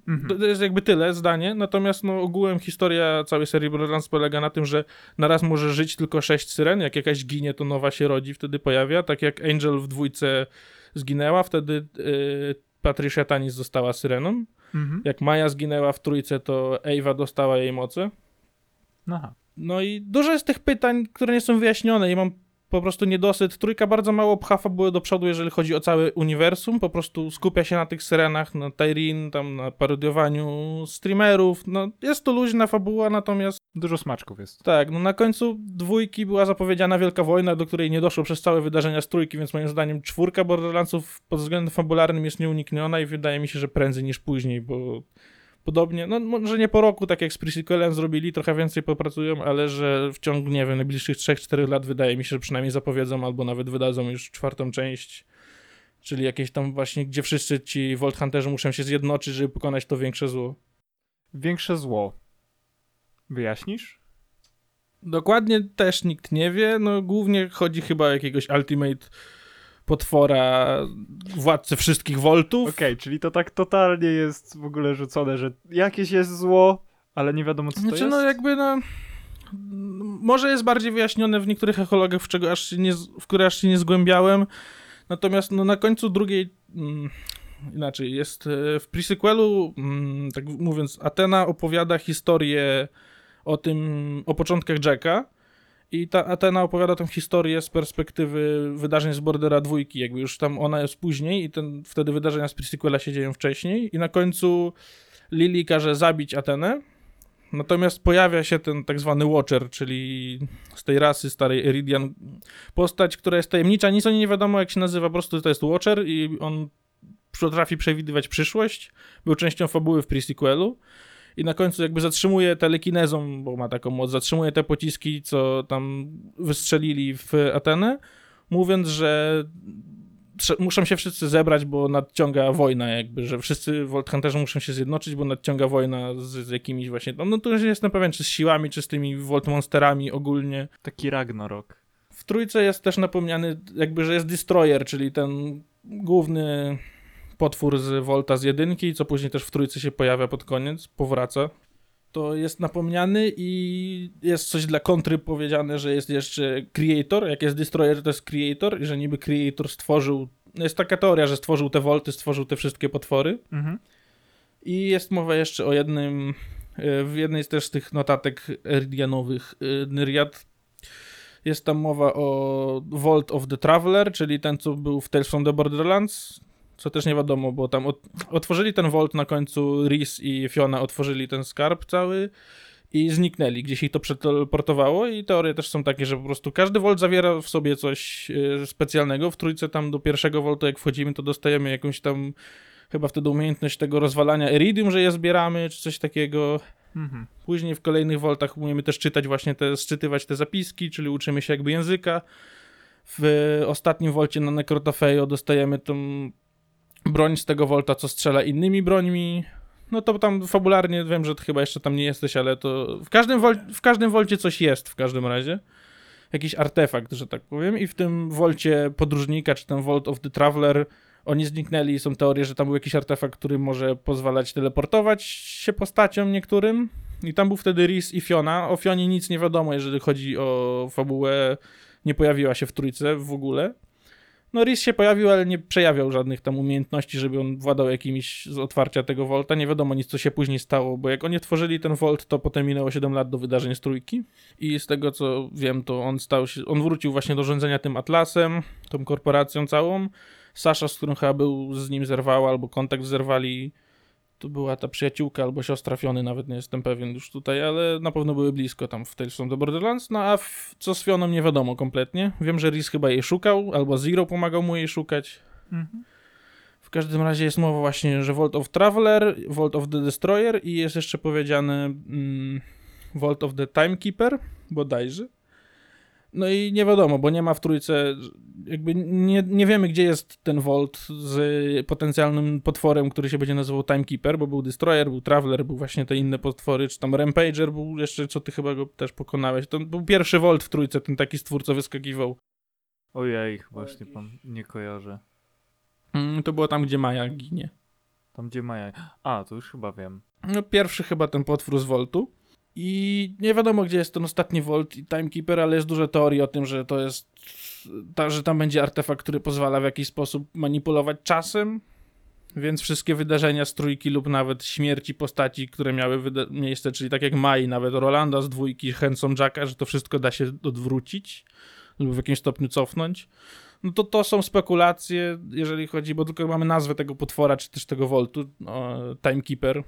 Mhm. To jest jakby tyle zdanie, natomiast no, ogółem historia całej serii Borderlands polega na tym, że na raz może żyć tylko sześć syren, jak jakaś ginie, to nowa się rodzi, wtedy pojawia, tak jak Angel w dwójce zginęła, wtedy yy, Patricia Tanis została syreną, mhm. jak Maja zginęła w trójce, to Ewa dostała jej moce. Aha. No i dużo jest tych pytań, które nie są wyjaśnione i mam po prostu niedosyt. Trójka bardzo mało pcha fabuły do przodu, jeżeli chodzi o całe uniwersum. Po prostu skupia się na tych syrenach, na Tyrin, tam na parodiowaniu streamerów. No, jest to luźna fabuła, natomiast... Dużo smaczków jest. Tak, no na końcu dwójki była zapowiedziana wielka wojna, do której nie doszło przez całe wydarzenia z trójki, więc moim zdaniem czwórka Borderlandsów pod względem fabularnym jest nieunikniona i wydaje mi się, że prędzej niż później, bo podobnie, no może nie po roku, tak jak z pre zrobili, trochę więcej popracują, ale że w ciągu, nie wiem, najbliższych 3-4 lat wydaje mi się, że przynajmniej zapowiedzą albo nawet wydadzą już czwartą część, czyli jakieś tam właśnie, gdzie wszyscy ci Vault Hunterzy muszą się zjednoczyć, żeby pokonać to większe zło. Większe zło. Wyjaśnisz? Dokładnie też nikt nie wie, no głównie chodzi chyba o jakiegoś Ultimate potwora, władcę wszystkich woltów. Okej, okay, czyli to tak totalnie jest w ogóle rzucone, że jakieś jest zło, ale nie wiadomo co znaczy, to no, jest. no jakby no może jest bardziej wyjaśnione w niektórych ekologach, w, czego aż nie, w które aż się nie zgłębiałem. Natomiast no, na końcu drugiej. Mm, inaczej, jest e, w prequelu, mm, tak mówiąc, Atena opowiada historię o tym, o początkach Jacka i ta Atena opowiada tą historię z perspektywy wydarzeń z Bordera dwójki, jakby już tam ona jest później i ten, wtedy wydarzenia z prequela się dzieją wcześniej. I na końcu Lili każe zabić Atenę, natomiast pojawia się ten tak zwany Watcher, czyli z tej rasy starej Iridian postać, która jest tajemnicza, nic o niej nie wiadomo jak się nazywa, po prostu to jest Watcher i on potrafi przewidywać przyszłość, był częścią fabuły w prequelu i na końcu jakby zatrzymuje telekinezą, bo ma taką moc, zatrzymuje te pociski, co tam wystrzelili w Atenę, mówiąc, że muszą się wszyscy zebrać, bo nadciąga wojna jakby, że wszyscy Volt Hunterzy muszą się zjednoczyć, bo nadciąga wojna z, z jakimiś właśnie, no, no to już nie jestem pewien, czy z siłami, czy z tymi Volt Monsterami ogólnie. Taki Ragnarok. W trójce jest też napomniany jakby, że jest Destroyer, czyli ten główny potwór z Volta z jedynki, co później też w trójce się pojawia pod koniec, powraca. To jest napomniany i jest coś dla kontry powiedziane, że jest jeszcze Creator. Jak jest Destroyer, to jest Creator i że niby Creator stworzył... No jest taka teoria, że stworzył te Volty, stworzył te wszystkie potwory. Mhm. I jest mowa jeszcze o jednym... E, w jednej z też tych notatek eridianowych e, Nyriad jest tam mowa o Vault of the Traveler, czyli ten, co był w Tales from the Borderlands, co też nie wiadomo, bo tam od, otworzyli ten Vault na końcu, Rhys i Fiona otworzyli ten skarb cały i zniknęli, gdzieś ich to przeteleportowało i teorie też są takie, że po prostu każdy Vault zawiera w sobie coś e, specjalnego. W trójce tam do pierwszego Vaultu jak wchodzimy, to dostajemy jakąś tam chyba wtedy umiejętność tego rozwalania Iridium, że je zbieramy, czy coś takiego. Mhm. Później w kolejnych Voltach umiemy też czytać właśnie te, sczytywać te zapiski, czyli uczymy się jakby języka. W ostatnim Volcie na Necrotafejo dostajemy tą broń z tego Volta, co strzela innymi brońmi. No to tam fabularnie wiem, że chyba jeszcze tam nie jesteś, ale to w każdym, wol, w każdym Volcie coś jest w każdym razie. Jakiś artefakt, że tak powiem. I w tym Volcie podróżnika, czy ten Vault of the Traveler, oni zniknęli. Są teorie, że tam był jakiś artefakt, który może pozwalać teleportować się postaciom niektórym. I tam był wtedy Rhys i Fiona. O Fionie nic nie wiadomo, jeżeli chodzi o fabułę. Nie pojawiła się w trójce w ogóle. No Riz się pojawił, ale nie przejawiał żadnych tam umiejętności, żeby on władał jakimiś z otwarcia tego Volta. Nie wiadomo nic, co się później stało, bo jak oni tworzyli ten Volt, to potem minęło 7 lat do wydarzeń z trójki i z tego, co wiem, to on stał się, on wrócił właśnie do rządzenia tym Atlasem, tą korporacją całą. Sasza, z którą chyba był z nim zerwała, albo kontakt zerwali to była ta przyjaciółka albo siostra Fiony, nawet nie jestem pewien już tutaj, ale na pewno były blisko tam w Tales from the Borderlands, no a w, co z Fioną nie wiadomo kompletnie. Wiem, że Riz chyba jej szukał, albo Zero pomagał mu jej szukać. Mhm. W każdym razie jest mowa właśnie, że Vault of Traveler, Vault of the Destroyer i jest jeszcze powiedziane mm, Vault of the Timekeeper, bodajże. No i nie wiadomo, bo nie ma w trójce, jakby nie, nie wiemy, gdzie jest ten Vault z potencjalnym potworem, który się będzie nazywał Timekeeper, bo był Destroyer, był Traveler, był właśnie te inne potwory, czy tam Rampager był jeszcze, co ty chyba go też pokonałeś. To był pierwszy Vault w trójce, ten taki stwór, co wyskakiwał. Ojej, właśnie pan nie kojarzę. Mm, To było tam, gdzie Maja ginie. Tam gdzie Maja. A, to już chyba wiem. No, pierwszy chyba ten potwór z Voltu. I nie wiadomo, gdzie jest ten ostatni Volt i Timekeeper, ale jest dużo teorii o tym, że to jest. Ta, że tam będzie artefakt, który pozwala w jakiś sposób manipulować czasem. Więc wszystkie wydarzenia z trójki lub nawet śmierci postaci, które miały miejsce, czyli tak jak Mai, nawet Rolanda z dwójki, Handsome Jacka, że to wszystko da się odwrócić lub w jakimś stopniu cofnąć. No to to są spekulacje, jeżeli chodzi, bo tylko mamy nazwę tego potwora, czy też tego Voltu, o, Timekeeper.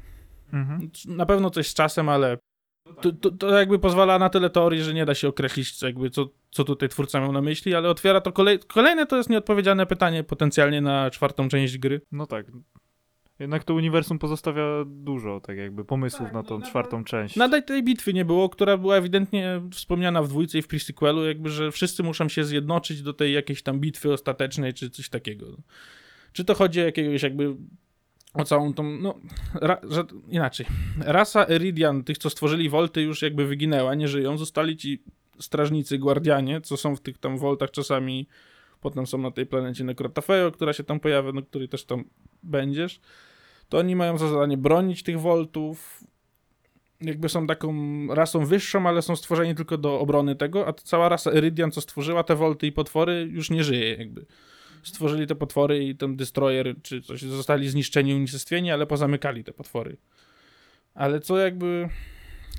Mhm. Na pewno coś z czasem, ale to, to, to jakby pozwala na tyle teorii, że nie da się określić, co jakby co, co tutaj twórca miał na myśli, ale otwiera to kolej, kolejne to jest nieodpowiedziane pytanie potencjalnie na czwartą część gry. No tak. Jednak to uniwersum pozostawia dużo, tak jakby, pomysłów Tak, na no tą nadal- czwartą część. Nadal tej bitwy nie było, która była ewidentnie wspomniana w dwójce i w pre-sequelu, jakby, że wszyscy muszą się zjednoczyć do tej jakiejś tam bitwy ostatecznej, czy coś takiego. Czy to chodzi o jakiegoś jakby o całą tą, no, ra, że, inaczej. Rasa Eridian, tych, co stworzyli Volty, już jakby wyginęła, nie żyją. Zostali ci strażnicy, guardianie, co są w tych tam Voltach czasami, potem są na tej planecie Necrotafeo, która się tam pojawia, no której też tam będziesz. To oni mają za zadanie bronić tych Voltów, jakby są taką rasą wyższą, ale są stworzeni tylko do obrony tego, a cała rasa Iridian, co stworzyła te Volty i potwory, już nie żyje jakby. Stworzyli te potwory i ten Destroyer, czy coś, zostali zniszczeni, unicestwieni, ale pozamykali te potwory. Ale co jakby,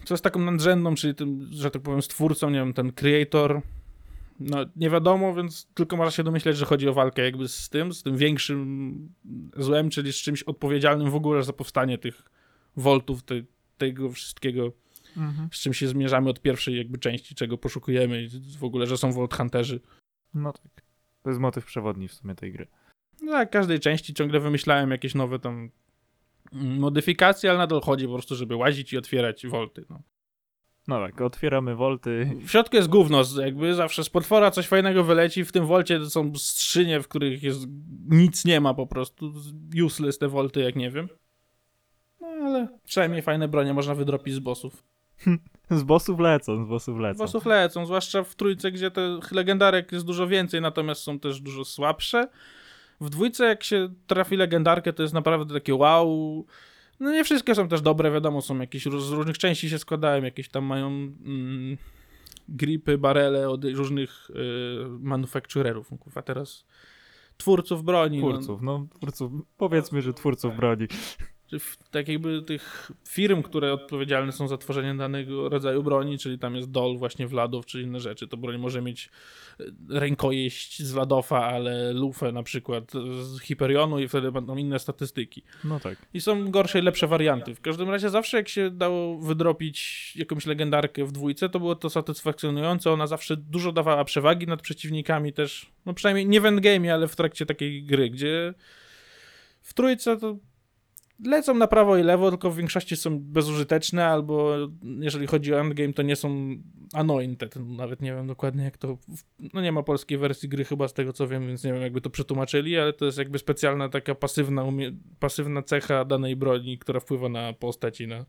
co jest taką nadrzędną, czyli tym, że tak powiem, stwórcą, nie wiem, ten Creator, no nie wiadomo, więc tylko można się domyśleć, że chodzi o walkę jakby z tym, z tym większym złem, czyli z czymś odpowiedzialnym w ogóle za powstanie tych Voltów, tej, tego wszystkiego, Mhm. z czym się zmierzamy od pierwszej jakby części, czego poszukujemy w ogóle, że są Vault Hunterzy. No tak. To jest motyw przewodni w sumie tej gry. No tak, każdej części ciągle wymyślałem jakieś nowe tam mm, modyfikacje, ale nadal chodzi po prostu, żeby łazić i otwierać Volty. No. No tak, otwieramy wolty. W środku jest gówno, jakby zawsze z potwora coś fajnego wyleci, w tym Volcie są skrzynie, w których jest nic nie ma po prostu, useless te Volty, jak nie wiem. No ale przynajmniej fajne bronie można wydropić z bossów. [laughs] Z bossów lecą, z bossów lecą. Bossów lecą, zwłaszcza w trójce, gdzie tych legendarek jest dużo więcej, natomiast są też dużo słabsze. W dwójce, jak się trafi legendarkę, to jest naprawdę takie wow. No nie wszystkie są też dobre, wiadomo, są jakieś z różnych części się składają, jakieś tam mają mm, gripy, barele od różnych y, manufacturerów. No, Kurwa, teraz twórców broni. no. Twórców, no twórców, powiedzmy, że twórców broni. Tak jakby tych firm, które odpowiedzialne są za tworzenie danego rodzaju broni, czyli tam jest Dol właśnie Wladów, czy inne rzeczy, to broń może mieć e, rękojeść z Wladofa, ale lufę na przykład z Hyperionu i wtedy będą inne statystyki. No tak. I są gorsze i lepsze warianty. W każdym razie zawsze jak się dało wydropić jakąś legendarkę w dwójce, to było to satysfakcjonujące. Ona zawsze dużo dawała przewagi nad przeciwnikami też, no przynajmniej nie w endgame, ale w trakcie takiej gry, gdzie w trójce to lecą na prawo i lewo, tylko w większości są bezużyteczne, albo jeżeli chodzi o endgame, to nie są anointed. Nawet nie wiem dokładnie jak to... No nie ma polskiej wersji gry chyba z tego co wiem, więc nie wiem jakby to przetłumaczyli, ale to jest jakby specjalna taka pasywna, umie- pasywna cecha danej broni, która wpływa na postać i na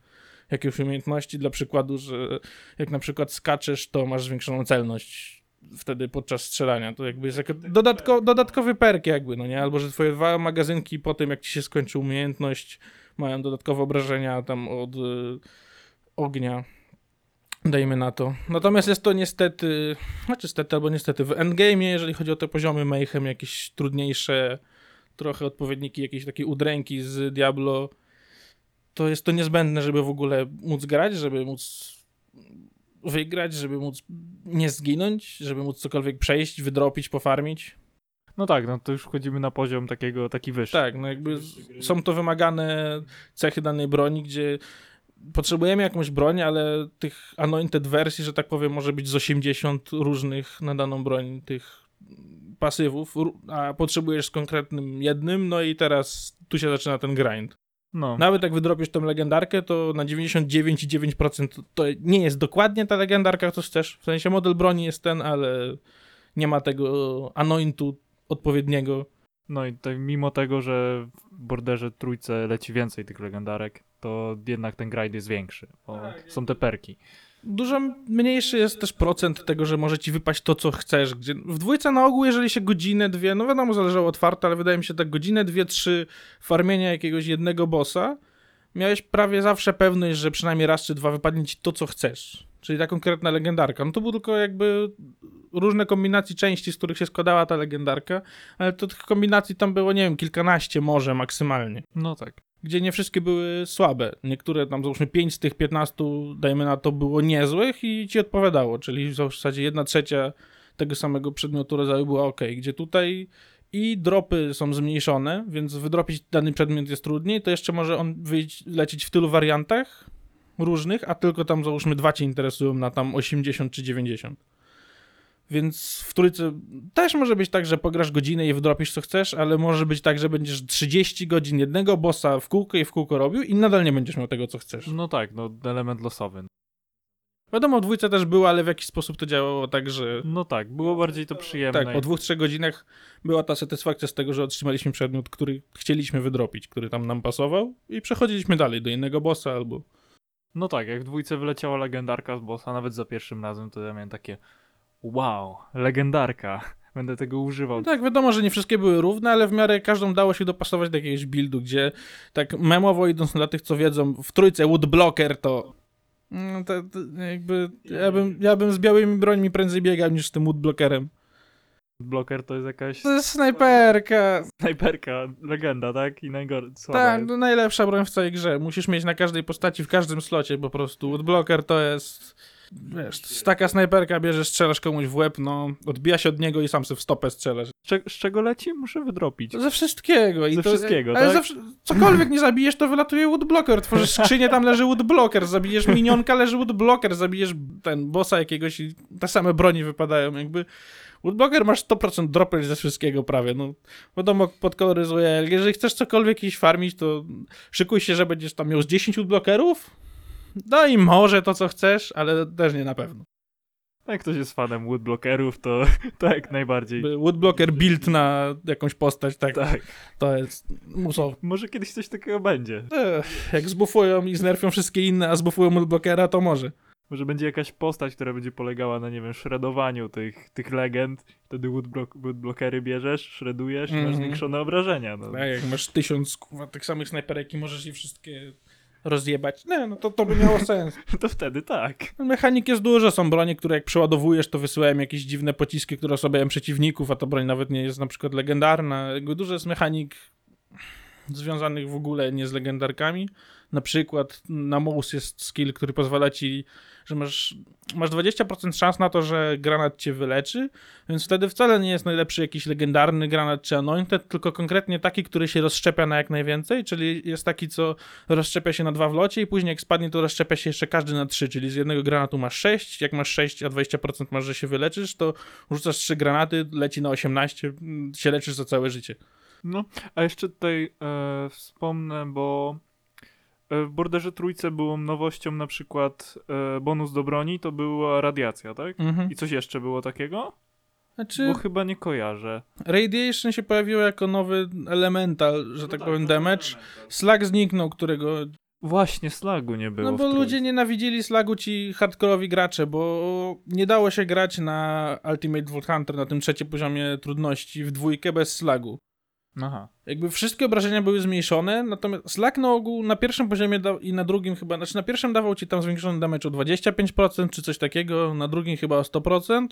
jakieś umiejętności. Dla przykładu, że jak na przykład skaczesz, to masz zwiększoną celność wtedy podczas strzelania. To jakby jest jako dodatko, dodatkowy perk jakby, no nie? Albo, że twoje dwa magazynki po tym, jak ci się skończy umiejętność, mają dodatkowe obrażenia tam od y, ognia. Dajmy na to. Natomiast jest to niestety, znaczy niestety albo niestety, w endgame, jeżeli chodzi o te poziomy Mayhem, jakieś trudniejsze, trochę odpowiedniki jakiejś takiej udręki z Diablo, to jest to niezbędne, żeby w ogóle móc grać, żeby móc wygrać, żeby móc nie zginąć, żeby móc cokolwiek przejść, wydropić, pofarmić. No tak, no to już wchodzimy na poziom takiego, taki wyższy. Tak, no jakby są to wymagane cechy danej broni, gdzie potrzebujemy jakąś broń, ale tych anointed wersji, że tak powiem, może być z 80 różnych na daną broń tych pasywów, a potrzebujesz z konkretnym jednym, no i teraz tu się zaczyna ten grind. No, Nawet jak wydropisz tą legendarkę, to na 99,9% to- to nie jest dokładnie ta legendarka, co chcesz. W sensie model broni jest ten, ale nie ma tego anointu odpowiedniego. no i tutaj mimo tego, że w Borderze trójce leci więcej tych legendarek, to jednak ten grind jest większy, bo są te perki. Dużo mniejszy jest też procent tego, że może ci wypaść to, co chcesz. Gdzie w dwójce na ogół, jeżeli się godzinę, dwie, no wiadomo, zależało od farta, ale wydaje mi się tak godzinę, dwie, trzy farmienia jakiegoś jednego bossa, miałeś prawie zawsze pewność, że przynajmniej raz czy dwa wypadnie ci to, co chcesz. Czyli ta konkretna legendarka. No to było tylko jakby różne kombinacji części, z których się składała ta legendarka, ale to tych kombinacji tam było, nie wiem, kilkanaście może maksymalnie No tak. Gdzie nie wszystkie były słabe. Niektóre tam załóżmy 5 z tych 15, dajmy na to, było niezłych i ci odpowiadało, czyli w zasadzie jedna trzecia tego samego przedmiotu rodzaju była ok, gdzie tutaj i dropy są zmniejszone, więc wydropić dany przedmiot jest trudniej, to jeszcze może on wyjść, lecieć w tylu wariantach różnych, a tylko tam załóżmy dwa cię interesują na tam 80 czy 90. Więc w trójce też może być tak, że pograsz godzinę i wydropisz co chcesz, ale może być tak, że będziesz 30 godzin jednego bossa w kółko i w kółko robił i nadal nie będziesz miał tego co chcesz. No tak, no element losowy. Wiadomo, w dwójce też było, ale w jakiś sposób to działało tak, że No tak, było bardziej to przyjemne. tak, po dwóch, trzech godzinach była ta satysfakcja z tego, że otrzymaliśmy przedmiot, który chcieliśmy wydropić, który tam nam pasował i przechodziliśmy dalej do innego bossa albo... No tak, jak w dwójce wyleciała legendarka z bossa, nawet za pierwszym razem, to ja miałem takie wow, legendarka. Będę tego używał. No tak, wiadomo, że nie wszystkie były równe, ale w miarę każdą dało się dopasować do jakiegoś buildu, gdzie tak memowo idąc dla tych, co wiedzą, w trójce woodblocker to... No to, to jakby ja bym, ja bym z białymi brońmi prędzej biegał niż z tym woodblockerem. Bloker to jest jakaś To jest snajperka. snajperka, legenda, tak? I najgorsza. Tak, to najlepsza broń w całej grze. Musisz mieć na każdej postaci, w każdym slocie po prostu. Woodblocker to jest... Wiesz, taka snajperka, bierzesz, strzelasz komuś w łeb, no, odbija się od niego i sam sobie w stopę strzelasz. Z, cze- z czego leci? Muszę wydropić. Ze wszystkiego. I Ze to, wszystkiego, ale tak? zawsze, cokolwiek nie zabijesz, to wylatuje woodblocker. Tworzysz [laughs] skrzynię, tam leży woodblocker. Zabijesz minionka, leży woodblocker. Zabijesz ten bossa jakiegoś i te same broni wypadają. Jakby woodblocker masz 100% dropage ze wszystkiego prawie. No, wiadomo, podkoloryzuje. Jeżeli chcesz cokolwiek iść farmić, to szykuj się, że będziesz tam miał z 10 woodblockerów. No i może to, co chcesz, ale też nie na pewno. Jak ktoś jest fanem woodblockerów, to, [laughs] jak najbardziej. Woodblocker build na jakąś postać, tak, Tak. to jest musowo. Może kiedyś coś takiego będzie. Ech, jak zbufują i znerfią wszystkie inne, a zbufują Moodblockera, to może. Może będzie jakaś postać, która będzie polegała na, nie wiem, shredowaniu tych, tych legend. Wtedy woodblock, woodblockery bierzesz, shredujesz i masz Mhm. zwiększone obrażenia. No. Tak, jak masz tysiąc kurwa, tych samych snajperek i możesz je wszystkie rozjebać. Nie, no to, to by miało sens. [laughs] To wtedy tak. Mechanik jest dużo, są bronie, które jak przeładowujesz, to wysyłają jakieś dziwne pociski, które osabiają przeciwników, a ta broń nawet nie jest na przykład legendarna. Dużo jest mechanik związanych w ogóle nie z legendarkami. Na przykład na mouse jest skill, który pozwala ci, że masz, masz 20% szans na to, że granat cię wyleczy, więc wtedy wcale nie jest najlepszy jakiś legendarny granat czy anointed, tylko konkretnie taki, który się rozszczepia na jak najwięcej, czyli jest taki, co rozszczepia się na dwa w locie i później jak spadnie, to rozszczepia się jeszcze każdy na trzy, czyli z jednego granatu masz 6, jak masz 6, a 20% masz, że się wyleczysz, to rzucasz trzy granaty, leci na 18, mm, się leczysz za całe życie. No, a jeszcze tutaj e, wspomnę, bo w Borderze Trójce było nowością na przykład e, bonus do broni, to była radiacja, tak? Mhm. I coś jeszcze było takiego? Znaczy, Bo chyba nie kojarzę. Radiation się pojawiło jako nowy elemental, że tak powiem, damage. Slag zniknął, którego Właśnie, slagu nie było No bo ludzie nienawidzili slagu ci hardkorowi gracze, bo nie dało się grać na Ultimate Vault Hunter na tym trzecim poziomie trudności w dwójkę bez slagu. Aha. Jakby wszystkie obrażenia były zmniejszone, natomiast slag na ogół na pierwszym poziomie da- i na drugim chyba, znaczy na pierwszym dawał ci tam zwiększony damage o 25% czy coś takiego, na drugim chyba o 100%,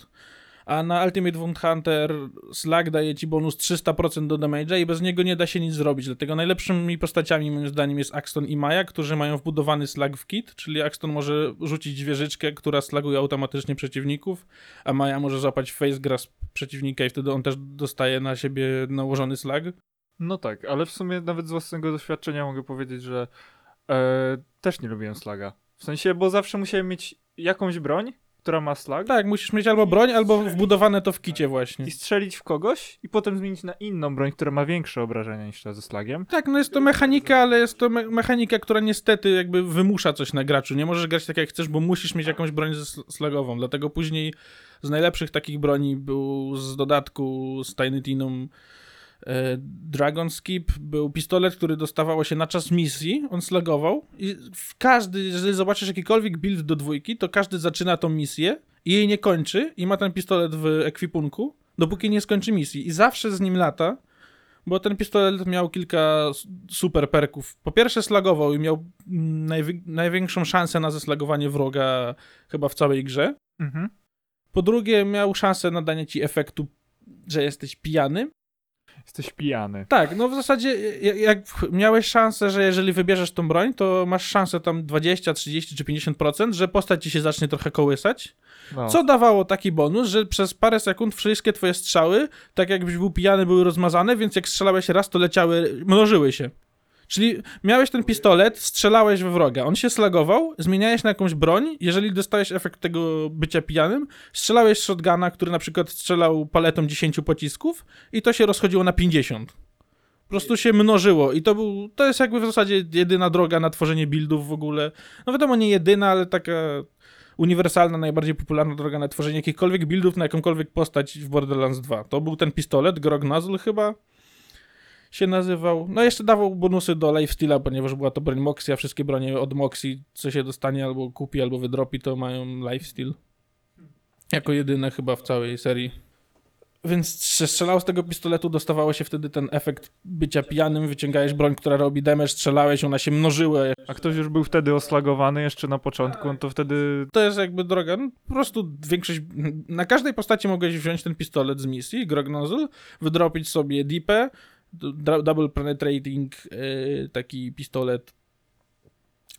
a na Ultimate Wound Hunter slag daje ci bonus 300% do damage'a i bez niego nie da się nic zrobić, dlatego najlepszymi postaciami moim zdaniem jest Axton i Maja, którzy mają wbudowany slag w kit, czyli Axton może rzucić wieżyczkę, która slaguje automatycznie przeciwników, a Maja może złapać face grasp przeciwnika i wtedy on też dostaje na siebie nałożony slag. No tak, ale w sumie nawet z własnego doświadczenia mogę powiedzieć, że e, też nie lubiłem slaga. W sensie, bo zawsze musiałem mieć jakąś broń, która ma slag Tak, musisz mieć albo broń, albo wbudowane to w kicie właśnie. i strzelić w kogoś i potem zmienić na inną broń, która ma większe obrażenia niż ta ze slagiem. Tak, no jest to mechanika, ale jest to me mechanika, która niestety jakby wymusza coś na graczu. Nie możesz grać tak jak chcesz, bo musisz mieć jakąś broń slagową. Dlatego później z najlepszych takich broni był z dodatku z Tiny Tinum Dragon Skip, był pistolet, który dostawało się na czas misji, on slagował i każdy, jeżeli zobaczysz jakikolwiek build do dwójki, to każdy zaczyna tą misję i jej nie kończy i ma ten pistolet w ekwipunku, dopóki nie skończy misji i zawsze z nim lata, bo ten pistolet miał kilka super perków. Po pierwsze slagował i miał mm, najwi- największą szansę na zeslagowanie wroga chyba w całej grze. Mhm. Po drugie miał szansę na danie ci efektu, że jesteś pijany. Jesteś pijany. Tak, no w zasadzie jak, miałeś szansę, że jeżeli wybierzesz tą broń, to masz szansę tam 20, 30 czy 50%, że postać ci się zacznie trochę kołysać. No. Co dawało taki bonus, że przez parę sekund wszystkie twoje strzały, tak jakbyś był pijany, były rozmazane, więc jak strzelałeś raz, to leciały, mnożyły się. Czyli miałeś ten pistolet, strzelałeś we wroga, on się slagował, zmieniałeś na jakąś broń, jeżeli dostałeś efekt tego bycia pijanym, strzelałeś shotguna, który na przykład strzelał paletą 10 pocisków i to się rozchodziło na 50. Po prostu się mnożyło i to był, to jest jakby w zasadzie jedyna droga na tworzenie buildów w ogóle. No wiadomo, nie jedyna, ale taka uniwersalna, najbardziej popularna droga na tworzenie jakichkolwiek buildów na jakąkolwiek postać w Borderlands 2. To był ten pistolet, Grog Nozzle chyba się nazywał. No jeszcze dawał bonusy do lifesteala, ponieważ była to broń Moxie, a wszystkie bronie od Moxie, co się dostanie albo kupi, albo wydropi, to mają lifesteal. Jako jedyne chyba w całej serii. Więc strzelał z tego pistoletu, dostawało się wtedy ten efekt bycia pijanym, wyciągałeś broń, która robi damage, strzelałeś, ona się mnożyła, A ktoś już był wtedy oslagowany jeszcze na początku, no to wtedy to jest jakby droga. No, po prostu większość. Na każdej postaci mogłeś wziąć ten pistolet z misji, Grog Nozzle, wydropić sobie dipę, double penetrating, yy, taki pistolet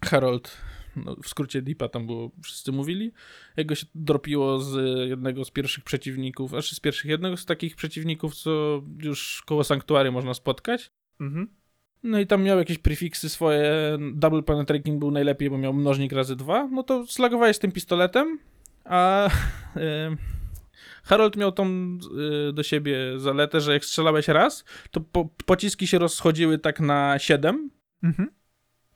Harold. No, w skrócie Dipa tam było, wszyscy mówili. Jego się dropiło z jednego z pierwszych przeciwników, znaczy z pierwszych, jednego z takich przeciwników, co już koło sanktuarium można spotkać. mhm. No i tam miał jakieś prefiksy swoje. Double penetrating był najlepiej, bo miał mnożnik razy dwa. No to slagowałeś tym pistoletem, a [laughs] e, Harold miał tą e, do siebie zaletę, że jak strzelałeś raz, to po, pociski się rozchodziły tak na 7. Mhm.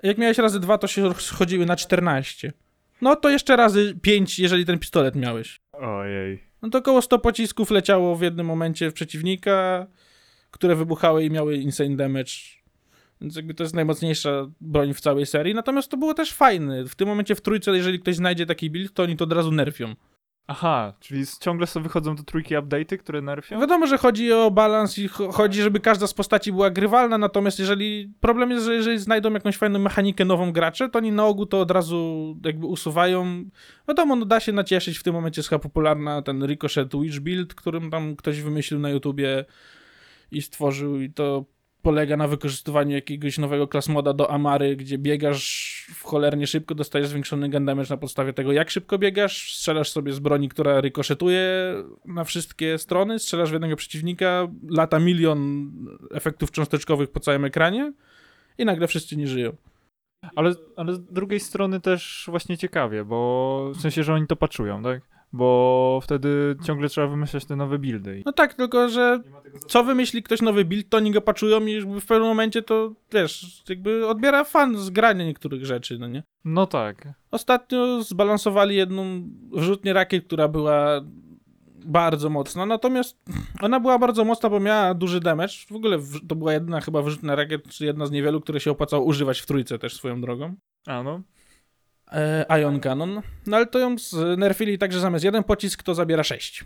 Jak miałeś razy dwa, to się rozchodziły na 14. No to jeszcze razy 5, jeżeli ten pistolet miałeś. Ojej. No to około 100 pocisków leciało w jednym momencie w przeciwnika, które wybuchały i miały insane damage. Więc jakby to jest najmocniejsza broń w całej serii. Natomiast to było też fajne. W tym momencie w trójce, jeżeli ktoś znajdzie taki build, to oni to od razu nerfią. Aha, czyli ciągle sobie wychodzą do trójki update'y, które nerfią? Wiadomo, że chodzi o balans i cho- chodzi, żeby każda z postaci była grywalna, natomiast jeżeli problem jest, że jeżeli znajdą jakąś fajną mechanikę nową gracze, to oni na ogół to od razu jakby usuwają. Wiadomo, no da się nacieszyć, w tym momencie jest chyba popularna ten Ricochet Witch Build, którym tam ktoś wymyślił na YouTubie i stworzył i to polega na wykorzystywaniu jakiegoś nowego class moda do Amary, gdzie biegasz w cholernie szybko, dostajesz zwiększony gun damage na podstawie tego, jak szybko biegasz, strzelasz sobie z broni, która rykoszetuje na wszystkie strony, strzelasz w jednego przeciwnika, lata milion efektów cząsteczkowych po całym ekranie i nagle wszyscy nie żyją. Ale, ale z drugiej strony też właśnie ciekawie, bo w sensie, że oni to paczują, tak? Bo wtedy ciągle trzeba wymyślać te nowe buildy. No tak, tylko że co wymyśli ktoś nowy build, to oni go patchują i w pewnym momencie to, wiesz, jakby odbiera fan z grania niektórych rzeczy, no nie? No tak. Ostatnio zbalansowali jedną wrzutnię rakiet, która była bardzo mocna, natomiast ona była bardzo mocna, bo miała duży damage. W ogóle to była jedyna chyba wyrzutnia rakiet, czy jedna z niewielu, które się opłacało używać w trójce też swoją drogą. A no. E, Ion Cannon. No ale to ją znerfili tak, że zamiast jeden pocisk to zabiera sześć.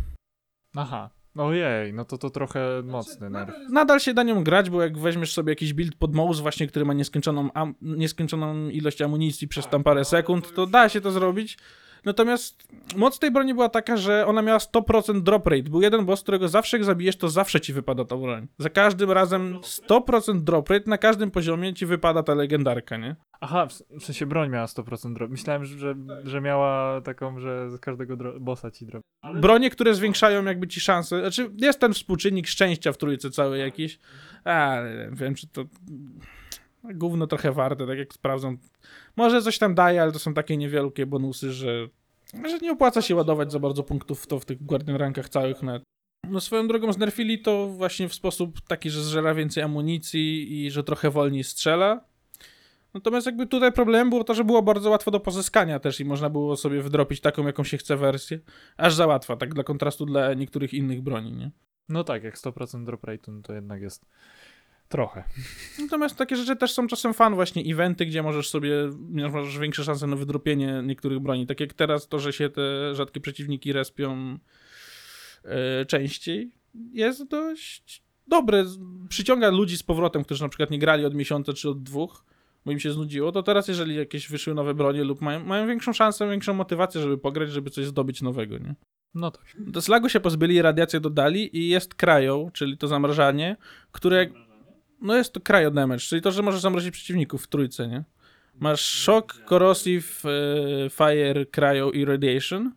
Aha. Ojej, no to to trochę mocny nerw. Nadal się da nią grać, bo jak weźmiesz sobie jakiś build pod mouse właśnie, który ma nieskończoną, nieskończoną ilość amunicji przez tam parę sekund, to da się to zrobić. Natomiast moc tej broni była taka, że ona miała 100% drop rate. Był jeden boss, którego zawsze jak zabijesz, to zawsze ci wypada ta broń. Za każdym razem 100% drop rate, na każdym poziomie ci wypada ta legendarka, nie? Aha, w sensie broń miała 100% drop. Myślałem, że, że miała taką, że z każdego bossa ci drop. Bronie, które zwiększają jakby ci szanse. Znaczy, jest ten współczynnik szczęścia w trójce całej jakiś. Ale wiem, czy to gówno trochę warte, tak jak sprawdzam. Może coś tam daje, ale to są takie niewielkie bonusy, że że nie opłaca się ładować za bardzo punktów w to w tych Guardian rankach całych. No swoją drogą znerfili to właśnie w sposób taki, że zżera więcej amunicji i że trochę wolniej strzela. Natomiast jakby tutaj problemem było to, że było bardzo łatwo do pozyskania też i można było sobie wdropić taką, jaką się chce wersję. Aż za łatwa, tak dla kontrastu dla niektórych innych broni, nie? No tak, jak 100% drop rate, no to jednak jest trochę. Natomiast takie rzeczy też są czasem fan, właśnie eventy, gdzie możesz sobie, masz większe szanse na wydropienie niektórych broni. Tak jak teraz to, że się te rzadkie przeciwniki respią e, częściej, jest dość dobre. Przyciąga ludzi z powrotem, którzy na przykład nie grali od miesiąca czy od dwóch, bo im się znudziło, to teraz jeżeli jakieś wyszły nowe bronie lub mają, mają większą szansę, większą motywację, żeby pograć, żeby coś zdobyć nowego, nie? No tak. Do slagu się pozbyli, radiację dodali i jest krają, czyli to zamrażanie, które no jest to cryo damage, czyli to, że możesz zamrozić przeciwników w trójce, nie? Masz shock, corrosive, e, fire, cryo i radiation.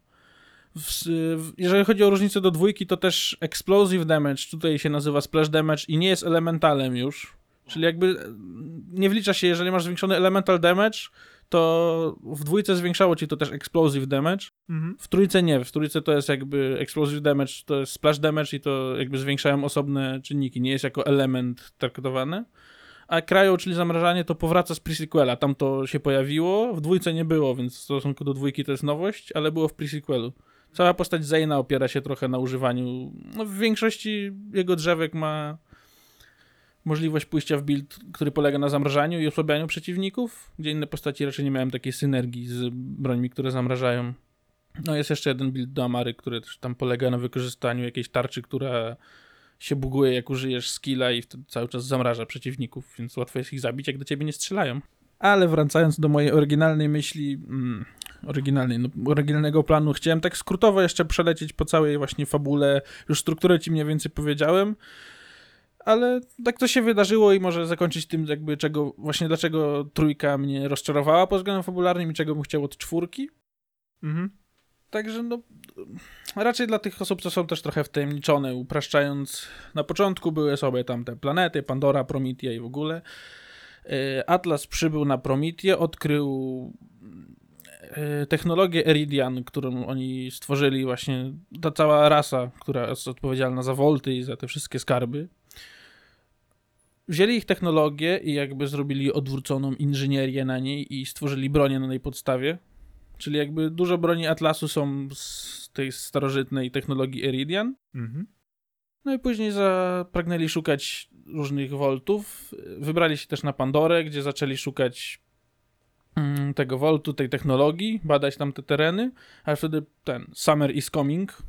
W, w, jeżeli chodzi o różnicę do dwójki, to też explosive damage, tutaj się nazywa splash damage i nie jest elementalem już. Czyli jakby e, nie wlicza się, jeżeli masz zwiększony elemental damage, to w dwójce zwiększało ci to też explosive damage. Mhm. W trójce nie, w trójce to jest jakby explosive damage, to jest splash damage i to jakby zwiększają osobne czynniki, nie jest jako element traktowane. A cryo, czyli zamrażanie, to powraca z pre-sequela, tam to się pojawiło, w dwójce nie było, więc w stosunku do dwójki to jest nowość, ale było w pre-sequelu. Cała postać Zayna opiera się trochę na używaniu, no w większości jego drzewek ma możliwość pójścia w build, który polega na zamrażaniu i osłabianiu przeciwników, gdzie inne postaci raczej nie miałem takiej synergii z brońmi, które zamrażają. No jest jeszcze jeden build do Amary, który też tam polega na wykorzystaniu jakiejś tarczy, która się buguje jak użyjesz skilla i wtedy cały czas zamraża przeciwników, więc łatwo jest ich zabić, jak do ciebie nie strzelają. Ale wracając do mojej oryginalnej myśli, mm, oryginalnej, no, oryginalnego planu, chciałem tak skrótowo jeszcze przelecieć po całej właśnie fabule, już strukturę ci mniej więcej powiedziałem, ale tak to się wydarzyło i może zakończyć tym jakby czego, właśnie dlaczego trójka mnie rozczarowała pod względem fabularnym i czego bym chciał od czwórki. Mhm. Także no, raczej dla tych osób, co są też trochę wtajemniczone, upraszczając, na początku były sobie tam te planety, Pandora, Prometia i w ogóle. E, Atlas przybył na Promitię, odkrył e, technologię Eridian, którą oni stworzyli właśnie, ta cała rasa, która jest odpowiedzialna za wolty i za te wszystkie skarby. Wzięli ich technologię i jakby zrobili odwróconą inżynierię na niej i stworzyli bronię na tej podstawie. Czyli jakby dużo broni Atlasu są z tej starożytnej technologii Eridian. Mhm. No i później zapragnęli szukać różnych woltów. Wybrali się też na Pandorę, gdzie zaczęli szukać mm, tego woltu, tej technologii, badać tam te tereny, a wtedy ten Summer is coming,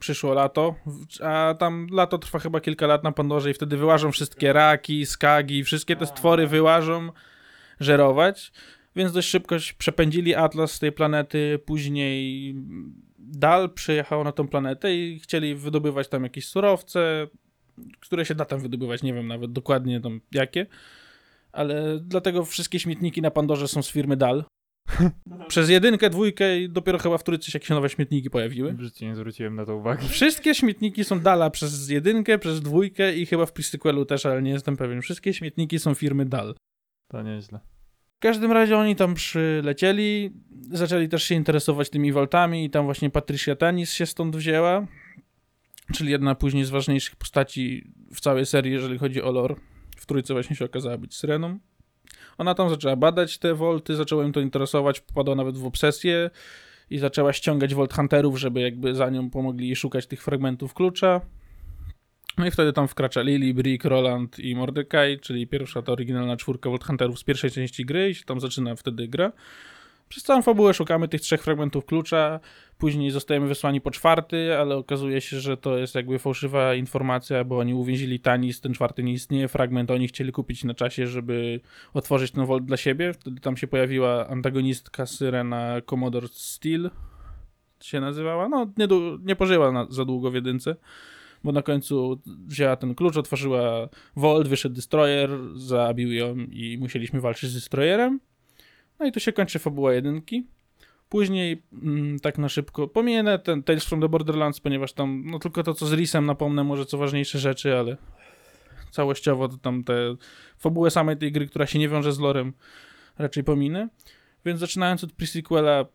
przyszło lato, a tam lato trwa chyba kilka lat na Pandorze i wtedy wyłażą wszystkie raki, skagi, wszystkie te stwory wyłażą żerować, więc dość szybko przepędzili Atlas z tej planety, później Dal przyjechał na tą planetę i chcieli wydobywać tam jakieś surowce, które się da tam wydobywać, nie wiem nawet dokładnie tam jakie, ale dlatego wszystkie śmietniki na Pandorze są z firmy Dal. [laughs] Przez jedynkę, dwójkę i dopiero chyba w trójce się jakieś nowe śmietniki pojawiły. W życiu nie zwróciłem na to uwagi. Wszystkie śmietniki są Dala przez jedynkę, przez dwójkę i chyba w Pre-sequelu też, ale nie jestem pewien. Wszystkie śmietniki są firmy Dal. To nieźle. W każdym razie oni tam przylecieli, zaczęli też się interesować tymi woltami i tam właśnie Patricia Tanis się stąd wzięła, czyli jedna później z ważniejszych postaci w całej serii, jeżeli chodzi o lore. W trójce właśnie się okazała być Syreną. Ona tam zaczęła badać te wolty, zaczęło im to interesować, popadła nawet w obsesję i zaczęła ściągać Volt Hunterów, żeby jakby za nią pomogli szukać tych fragmentów klucza. No i wtedy tam wkracza Lily, Brick, Roland i Mordecai, czyli pierwsza ta oryginalna czwórka Volt Hunterów z pierwszej części gry i się tam zaczyna wtedy gra. Przez całą fabułę szukamy tych trzech fragmentów klucza, później zostajemy wysłani po czwarty, ale okazuje się, że to jest jakby fałszywa informacja, bo oni uwięzili Tanis, ten czwarty nie istnieje, fragment oni chcieli kupić na czasie, żeby otworzyć ten Volt dla siebie. Wtedy tam się pojawiła antagonistka Syrena Commodore Steel, się nazywała, no nie, nie pożyła na, za długo w jedynce bo na końcu wzięła ten klucz, otworzyła Volt, wyszedł Destroyer, zabił ją i musieliśmy walczyć z Destroyerem. No i tu się kończy fabuła jedynki. Później, mm, tak na szybko, pominę ten Tales from the Borderlands, ponieważ tam, no tylko to co z Risem napomnę, może co ważniejsze rzeczy, ale całościowo to tam te fabułę samej tej gry, która się nie wiąże z lorem, raczej pominę. Więc zaczynając od pre-sequela,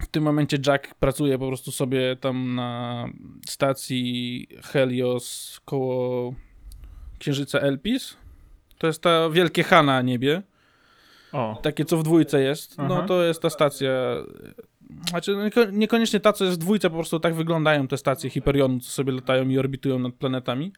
W tym momencie Jack pracuje po prostu sobie tam na stacji Helios koło księżyca Elpis. To jest ta wielkie H na niebie. O, Takie, co w dwójce jest. Aha. No to jest ta stacja. Znaczy, nieko- niekoniecznie ta, co jest w dwójce, po prostu tak wyglądają te stacje Hyperionu, co sobie latają i orbitują nad planetami.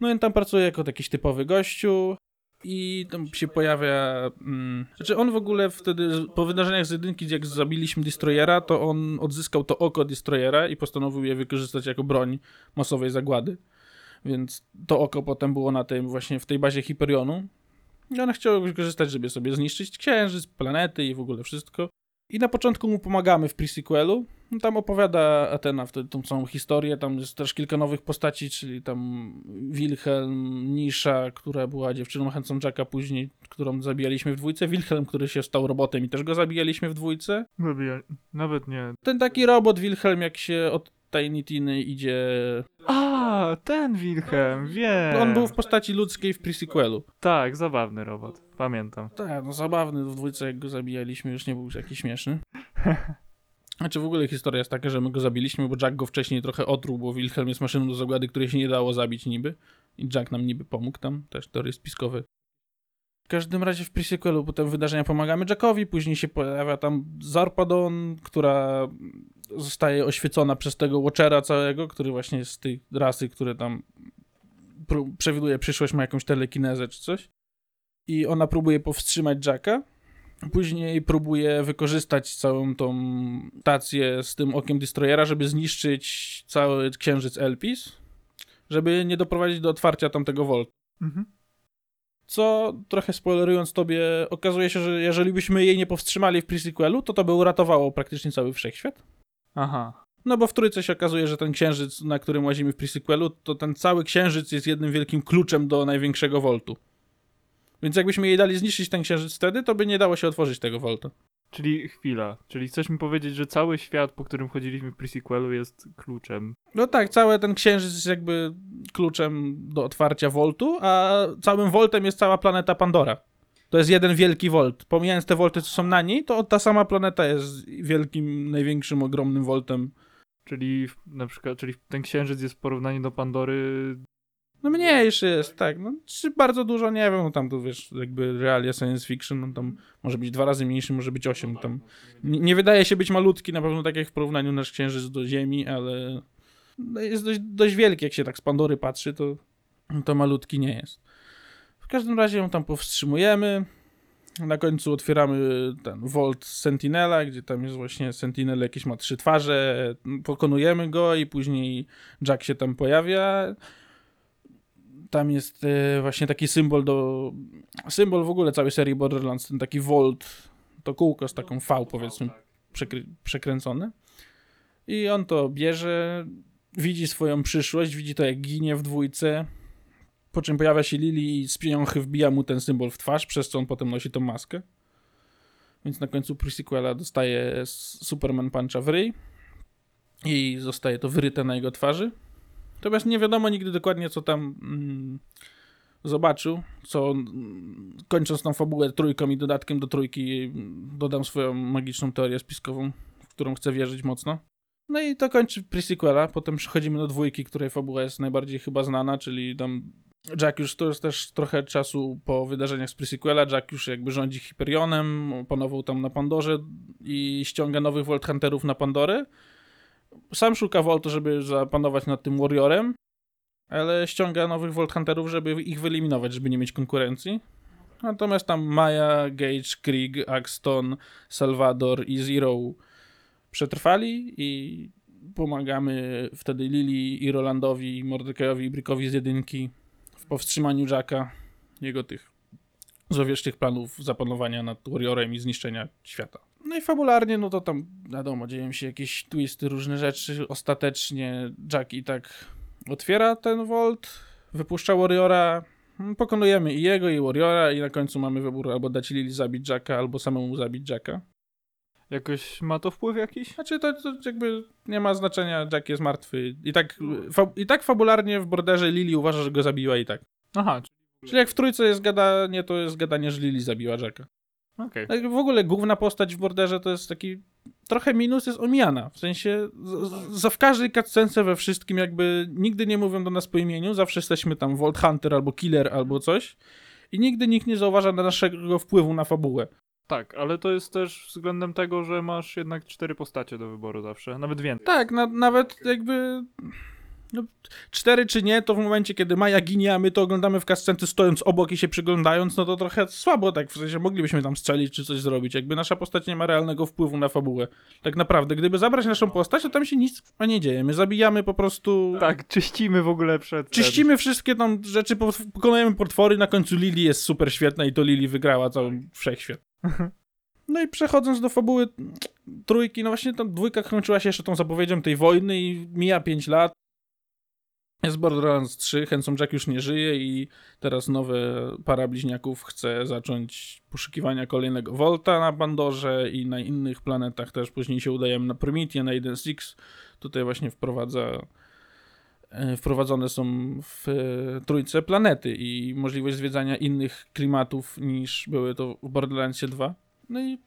No i tam pracuje jako jakiś typowy gościu. I tam się pojawia. Mm, znaczy, on w ogóle wtedy, po wydarzeniach z jedynki, jak zabiliśmy Destroyera, to on odzyskał to oko Destroyera i postanowił je wykorzystać jako broń masowej zagłady. Więc to oko potem było na tym, właśnie w tej bazie Hyperionu. I ona chciała wykorzystać, żeby sobie zniszczyć księżyc, planety i w ogóle wszystko. I na początku mu pomagamy w pre-sequelu. No, Tam opowiada Atena wtedy tą całą historię. Tam jest też kilka nowych postaci, czyli tam Wilhelm, Nisza, która była dziewczyną chętcą Jacka później, którą zabijaliśmy w dwójce. Wilhelm, który się stał robotem i też go zabijaliśmy w dwójce. zabija- nawet nie. Ten taki robot Wilhelm, jak się od Tiny Tiny idzie... A, ten Wilhelm, wiem. On był w postaci ludzkiej w pre-sequelu. Tak, zabawny robot. Pamiętam. Tak, no zabawny w dwójce, jak go zabijaliśmy, już nie był jakiś śmieszny. [laughs] Znaczy w ogóle historia jest taka, że my go zabiliśmy, bo Jack go wcześniej trochę otruł, bo Wilhelm jest maszyną do zagłady, której się nie dało zabić niby. I Jack nam niby pomógł tam, też teorie spiskowe. W każdym razie w pre-sequelu potem wydarzenia pomagamy Jackowi, później się pojawia tam Zarpadon, która zostaje oświecona przez tego Watchera całego, który właśnie z tej rasy, które tam przewiduje przyszłość, ma jakąś telekinezę czy coś. I ona próbuje powstrzymać Jacka. Później próbuje wykorzystać całą tą stację z tym okiem Destroyera, żeby zniszczyć cały księżyc Elpis, żeby nie doprowadzić do otwarcia tamtego Volt. Mhm. Co, trochę spoilerując tobie, okazuje się, że jeżeli byśmy jej nie powstrzymali w pre-sequelu, to to by uratowało praktycznie cały wszechświat. Aha. No bo w trójce się okazuje, że ten księżyc, na którym łazimy w pre-sequelu, to ten cały księżyc jest jednym wielkim kluczem do największego Voltu. Więc jakbyśmy jej dali zniszczyć ten księżyc wtedy, to by nie dało się otworzyć tego Volta. Czyli chwila. Czyli chcesz mi powiedzieć, że cały świat, po którym chodziliśmy w pre-sequelu jest kluczem. No tak, cały ten księżyc jest jakby kluczem do otwarcia Voltu, a całym Voltem jest cała planeta Pandora. To jest jeden wielki Volt. Pomijając te Volty, co są na niej, to ta sama planeta jest wielkim, największym, ogromnym Voltem. Czyli na przykład, czyli ten księżyc jest w porównaniu do Pandory. No mniejszy jest, tak. No, czy bardzo dużo, nie wiem, no tam tu wiesz, jakby realia science fiction, no tam może być dwa razy mniejszy, może być osiem, tam. Nie, nie wydaje się być malutki, na pewno tak jak w porównaniu nasz księżyc do Ziemi, ale no jest dość, dość wielki, jak się tak z Pandory patrzy, to, to malutki nie jest. W każdym razie ją tam powstrzymujemy, na końcu otwieramy ten Vault Sentinela, gdzie tam jest właśnie Sentinel jakieś ma trzy twarze, pokonujemy go i później Jack się tam pojawia tam jest e, właśnie taki symbol do. Symbol w ogóle całej serii Borderlands, ten taki Volt, to kółko z taką V powiedzmy przekry, przekręcone. I on to bierze, widzi swoją przyszłość, widzi to jak ginie w dwójce. Po czym pojawia się Lili i z pieniądzy wbija mu ten symbol w twarz, przez co on potem nosi tą maskę. Więc na końcu prequela dostaje Superman Puncha w ryj i zostaje to wyryte na jego twarzy. Natomiast nie wiadomo nigdy dokładnie, co tam mm, zobaczył. Co kończąc tą fabułę trójką i dodatkiem do trójki, dodam swoją magiczną teorię spiskową, w którą chcę wierzyć mocno. No i to kończy pre-sequela. Potem przechodzimy do dwójki, której fabuła jest najbardziej chyba znana, czyli tam Jack już to jest też trochę czasu po wydarzeniach z pre-sequela. Jack już jakby rządzi Hyperionem, panował tam na Pandorze i ściąga nowych Volt Hunterów na Pandorę sam szuka Voltu, żeby zapanować nad tym Warriorem, ale ściąga nowych Volt Hunterów, żeby ich wyeliminować, żeby nie mieć konkurencji. Natomiast tam Maya, Gage, Krieg, Axton, Salvador i Zero przetrwali i pomagamy wtedy Lili i Rolandowi, Mordekajowi i Brickowi z jedynki w powstrzymaniu Jacka, jego tych złowieszczych planów zapanowania nad Warriorem i zniszczenia świata. No i fabularnie, no to tam wiadomo, dzieją się jakieś twisty, różne rzeczy. Ostatecznie Jack i tak otwiera ten Volt, wypuszcza Warriora, mm, pokonujemy i jego, i Warriora i na końcu mamy wybór albo dać Lili zabić Jacka, albo samemu zabić Jacka. Jakoś ma to wpływ jakiś? Znaczy to, to jakby nie ma znaczenia, Jack jest martwy. I tak, fa- I tak fabularnie w borderze Lili uważa, że go zabiła i tak. Aha, Czyli jak w trójce jest gadanie, to jest gadanie, że Lili zabiła Jacka. Okej. Tak W ogóle główna postać w Borderze to jest taki trochę minus jest omijana. W sensie, z- z- za w każdej cutscence we wszystkim jakby nigdy nie mówią do nas po imieniu, zawsze jesteśmy tam Vault Hunter albo Killer albo coś i nigdy nikt nie zauważa naszego wpływu na fabułę. Tak, ale to jest też względem tego, że masz jednak cztery postacie do wyboru zawsze, nawet więcej. Tak, na, nawet jakby no, cztery czy nie, to w momencie, kiedy Maja ginie, a my to oglądamy w cutscence stojąc obok i się przyglądając, no to trochę słabo, tak, w sensie moglibyśmy tam strzelić czy coś zrobić, jakby nasza postać nie ma realnego wpływu na fabułę. Tak naprawdę, gdyby zabrać naszą postać, to tam się nic nie dzieje, my zabijamy po prostu... Tak, czyścimy w ogóle przed... Czyścimy wszystkie tam rzeczy, po- pokonujemy potwory, na końcu Lili jest super świetna i to Lili wygrała cały wszechświat. [laughs] No i przechodząc do fabuły trójki, no właśnie tam dwójka kończyła się jeszcze tą zapowiedzią tej wojny i mija 5 lat. Jest Borderlands 3, Handsome Jack już nie żyje i teraz nowe para bliźniaków chce zacząć poszukiwania kolejnego Volta na Bandorze i na innych planetach też. Później się udajemy na Prometheus, na 1.6. Tutaj właśnie wprowadza e, wprowadzone są w e, trójce planety i możliwość zwiedzania innych klimatów niż były to w Borderlandsie 2. No i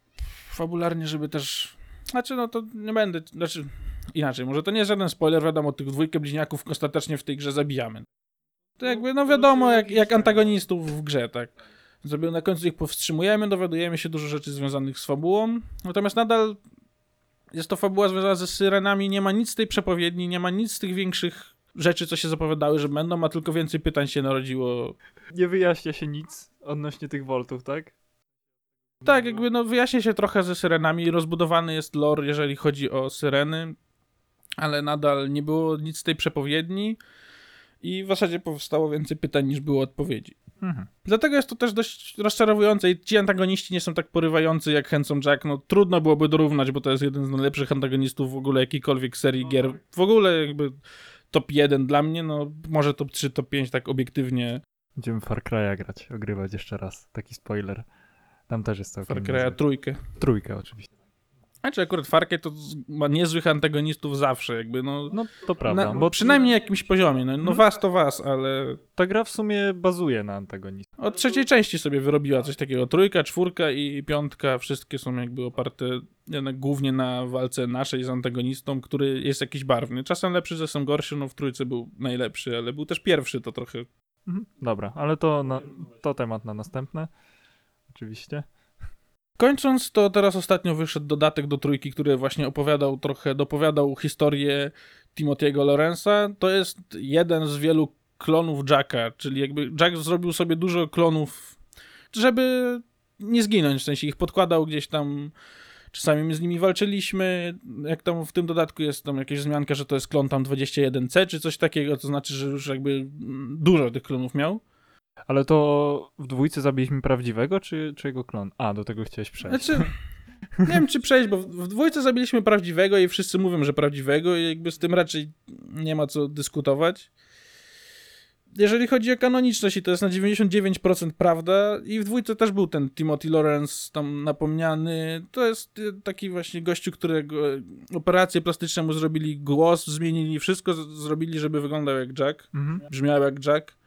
fabularnie, żeby też. Znaczy, no to nie będę. Znaczy, inaczej, może to nie jest żaden spoiler, wiadomo, tych dwójkę bliźniaków ostatecznie w tej grze zabijamy. To jakby, no wiadomo, jak, jak antagonistów w grze, tak. Żeby na końcu ich powstrzymujemy, dowiadujemy się dużo rzeczy związanych z fabułą, natomiast nadal jest to fabuła związana ze syrenami, nie ma nic z tej przepowiedni, nie ma nic z tych większych rzeczy, co się zapowiadały, że będą, a tylko więcej pytań się narodziło Nie wyjaśnia się nic odnośnie tych voltów, tak? Tak, jakby no wyjaśnia się trochę ze syrenami, rozbudowany jest lore, jeżeli chodzi o syreny, ale nadal nie było nic z tej przepowiedni i w zasadzie powstało więcej pytań niż było odpowiedzi. Mhm. Dlatego jest to też dość rozczarowujące i ci antagoniści nie są tak porywający jak Handsome Jack. No trudno byłoby dorównać, bo to jest jeden z najlepszych antagonistów w ogóle jakiejkolwiek serii gier. W ogóle jakby top 1 dla mnie, no może top 3, top 5 tak obiektywnie Będziemy Far Cry'a grać, ogrywać jeszcze raz. Taki spoiler. Tam też jest całkiem Far Cry'a trójkę. Trójkę oczywiście. Znaczy akurat Far Cry to ma niezłych antagonistów zawsze, jakby no... No to prawda, na, bo przynajmniej na jakimś poziomie, no, no Mhm. was to was, ale ta gra w sumie bazuje na antagonizmie. od trzeciej części sobie wyrobiła coś takiego. Trójka, czwórka i piątka, wszystkie są jakby oparte jednak głównie na walce naszej z antagonistą, który jest jakiś barwny. Czasem lepszy, czasem gorszy, no w trójce był najlepszy, ale był też pierwszy, to trochę... Mhm. Dobra, ale to, na, to temat na następne. Oczywiście. Kończąc, to teraz ostatnio wyszedł dodatek do trójki, który właśnie opowiadał trochę, dopowiadał historię Timothy'ego Lorenza. To jest jeden z wielu klonów Jacka, czyli jakby Jack zrobił sobie dużo klonów, żeby nie zginąć, w sensie ich podkładał gdzieś tam, czasami my z nimi walczyliśmy, jak tam w tym dodatku jest tam jakaś wzmianka, że to jest klon tam 21C, czy coś takiego, to znaczy, że już jakby dużo tych klonów miał. Ale to w dwójce zabiliśmy prawdziwego, czy, czy jego klon? A, do tego chciałeś przejść. Znaczy, nie wiem czy przejść, bo w- dwójce zabiliśmy prawdziwego i wszyscy mówią, że prawdziwego i jakby z tym raczej nie ma co dyskutować. Jeżeli chodzi o kanoniczność i to jest na 99% prawda i w dwójce też był ten Timothy Lawrence tam napomniany, to jest y, taki właśnie gościu, którego operacje plastyczne mu zrobili głos, zmienili wszystko, zrobili, żeby wyglądał jak Jack Mhm. brzmiał jak Jack.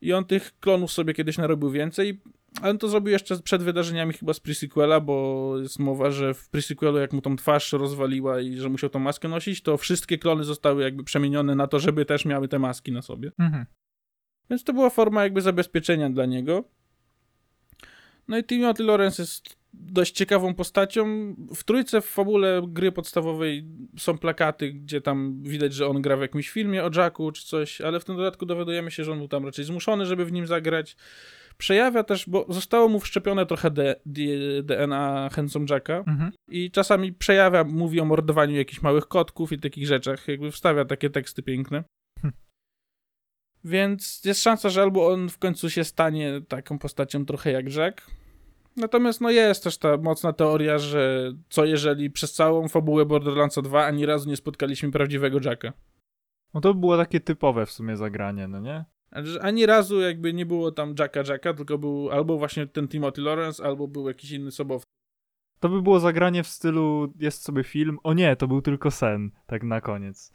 I on tych klonów sobie kiedyś narobił więcej, ale on to zrobił jeszcze przed wydarzeniami chyba z prequela, bo jest mowa, że w prequelu jak mu tą twarz rozwaliła i że musiał tą maskę nosić, to wszystkie klony zostały jakby przemienione na to, żeby też miały te maski na sobie. Mhm. Więc to była forma jakby zabezpieczenia dla niego. No i Timothy Lawrence jest dość ciekawą postacią. W trójce w fabule gry podstawowej są plakaty, gdzie tam widać, że on gra w jakimś filmie o Jacku czy coś, ale w tym dodatku dowiadujemy się, że on był tam raczej zmuszony, żeby w nim zagrać. Przejawia też, bo zostało mu wszczepione trochę D- D- DNA Handsome Jacka Mhm. i czasami przejawia, mówi o mordowaniu jakichś małych kotków i takich rzeczach, jakby wstawia takie teksty piękne. Hm. Więc jest szansa, że albo on w końcu się stanie taką postacią trochę jak Jack. Natomiast no jest też ta mocna teoria, że co jeżeli przez całą fabułę Borderlandsa 2 ani razu nie spotkaliśmy prawdziwego Jacka. No to było takie typowe w sumie zagranie, no nie? Znaczy, ani razu jakby nie było tam Jacka Jacka, tylko był albo właśnie ten Timothy Lawrence, albo był jakiś inny sobowtór. To by było zagranie w stylu jest sobie film. O nie, to był tylko sen, tak na koniec.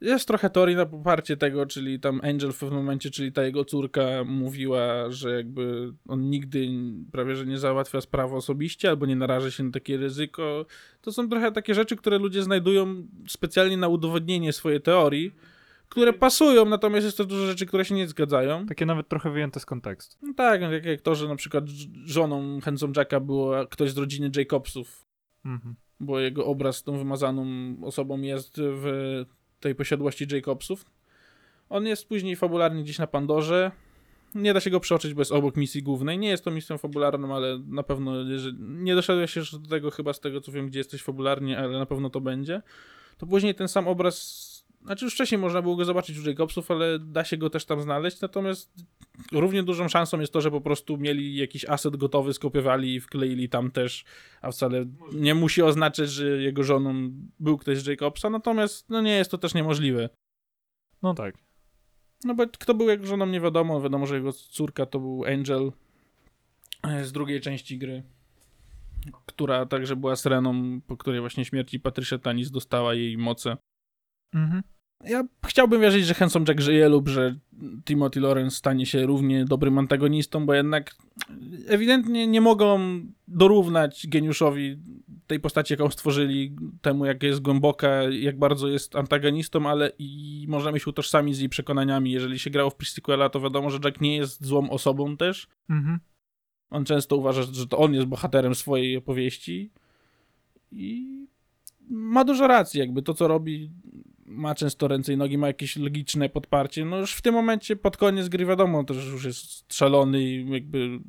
Jest trochę teorii na poparcie tego, czyli tam Angel w pewnym momencie, czyli ta jego córka mówiła, że jakby on nigdy prawie, że nie załatwia sprawy osobiście albo nie naraża się na takie ryzyko. To są trochę takie rzeczy, które ludzie znajdują specjalnie na udowodnienie swojej teorii, które pasują, natomiast jest to dużo rzeczy, które się nie zgadzają. Takie nawet trochę wyjęte z kontekstu. No tak, jak, jak to, że na przykład żoną Handsome Jacka było ktoś z rodziny Jacobsów, Mhm. bo jego obraz z tą wymazaną osobą jest w tej posiadłości Jacobsów. On jest później fabularnie gdzieś na Pandorze. Nie da się go przeoczyć, bo jest obok misji głównej. Nie jest to misją fabularną, ale na pewno, nie doszedłeś jeszcze do tego chyba z tego, co wiem, gdzie jesteś fabularnie, ale na pewno to będzie. To później ten sam obraz, znaczy już wcześniej można było go zobaczyć u Jacobsów, ale da się go też tam znaleźć, natomiast równie dużą szansą jest to, że po prostu mieli jakiś aset gotowy, skopiowali i wkleili tam też, a wcale nie musi oznaczać, że jego żoną był ktoś z Jacobsa, natomiast no nie jest to też niemożliwe. No tak. No bo kto był jego żoną nie wiadomo, wiadomo, że jego córka to był Angel e, z drugiej części gry, która także była Sereną, po której właśnie śmierci Patricia Tanis dostała jej moce. Mhm. Ja chciałbym wierzyć, że Handsome Jack żyje lub że Timothy Lawrence stanie się równie dobrym antagonistą, bo jednak ewidentnie nie mogą dorównać geniuszowi tej postaci, jaką stworzyli, temu jak jest głęboka, jak bardzo jest antagonistą, ale i możemy się utożsamić z jej przekonaniami. Jeżeli się grało w prequela, to wiadomo, że Jack nie jest złą osobą też. Mhm. On często uważa, że to on jest bohaterem swojej opowieści i ma dużo racji, jakby to, co robi, ma często ręce i nogi, ma jakieś logiczne podparcie. No już w tym momencie, pod koniec gry, wiadomo, też już jest szalony i jakby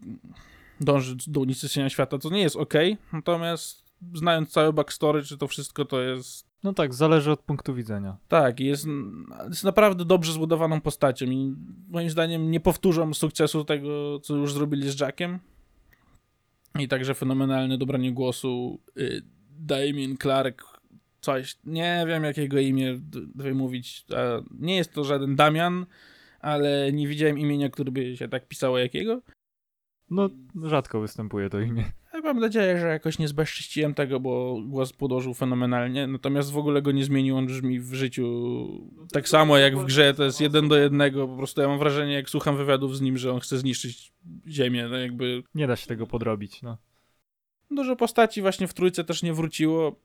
dąży do unicestwienia świata, co nie jest ok. Natomiast znając całe backstory, czy to wszystko to jest No tak, zależy od punktu widzenia. tak, jest, jest naprawdę dobrze zbudowaną postacią i moim zdaniem nie powtórzą sukcesu tego, co już zrobili z Jackiem. I także fenomenalne dobranie głosu y, Damien Clark, coś, nie wiem jakiego imię wymówić. Nie jest to żaden Damian, ale nie widziałem imienia, które by się tak pisało jakiego. No, rzadko występuje to imię. Ja mam nadzieję, że jakoś nie zbezcześciłem tego, bo głos podłożył fenomenalnie, natomiast w ogóle go nie zmienił, on brzmi w życiu tak samo jak w grze, to jest jeden do jednego, po prostu ja mam wrażenie, jak słucham wywiadów z nim, że on chce zniszczyć ziemię, no jakby Nie da się tego podrobić, no. dużo postaci właśnie w trójce też nie wróciło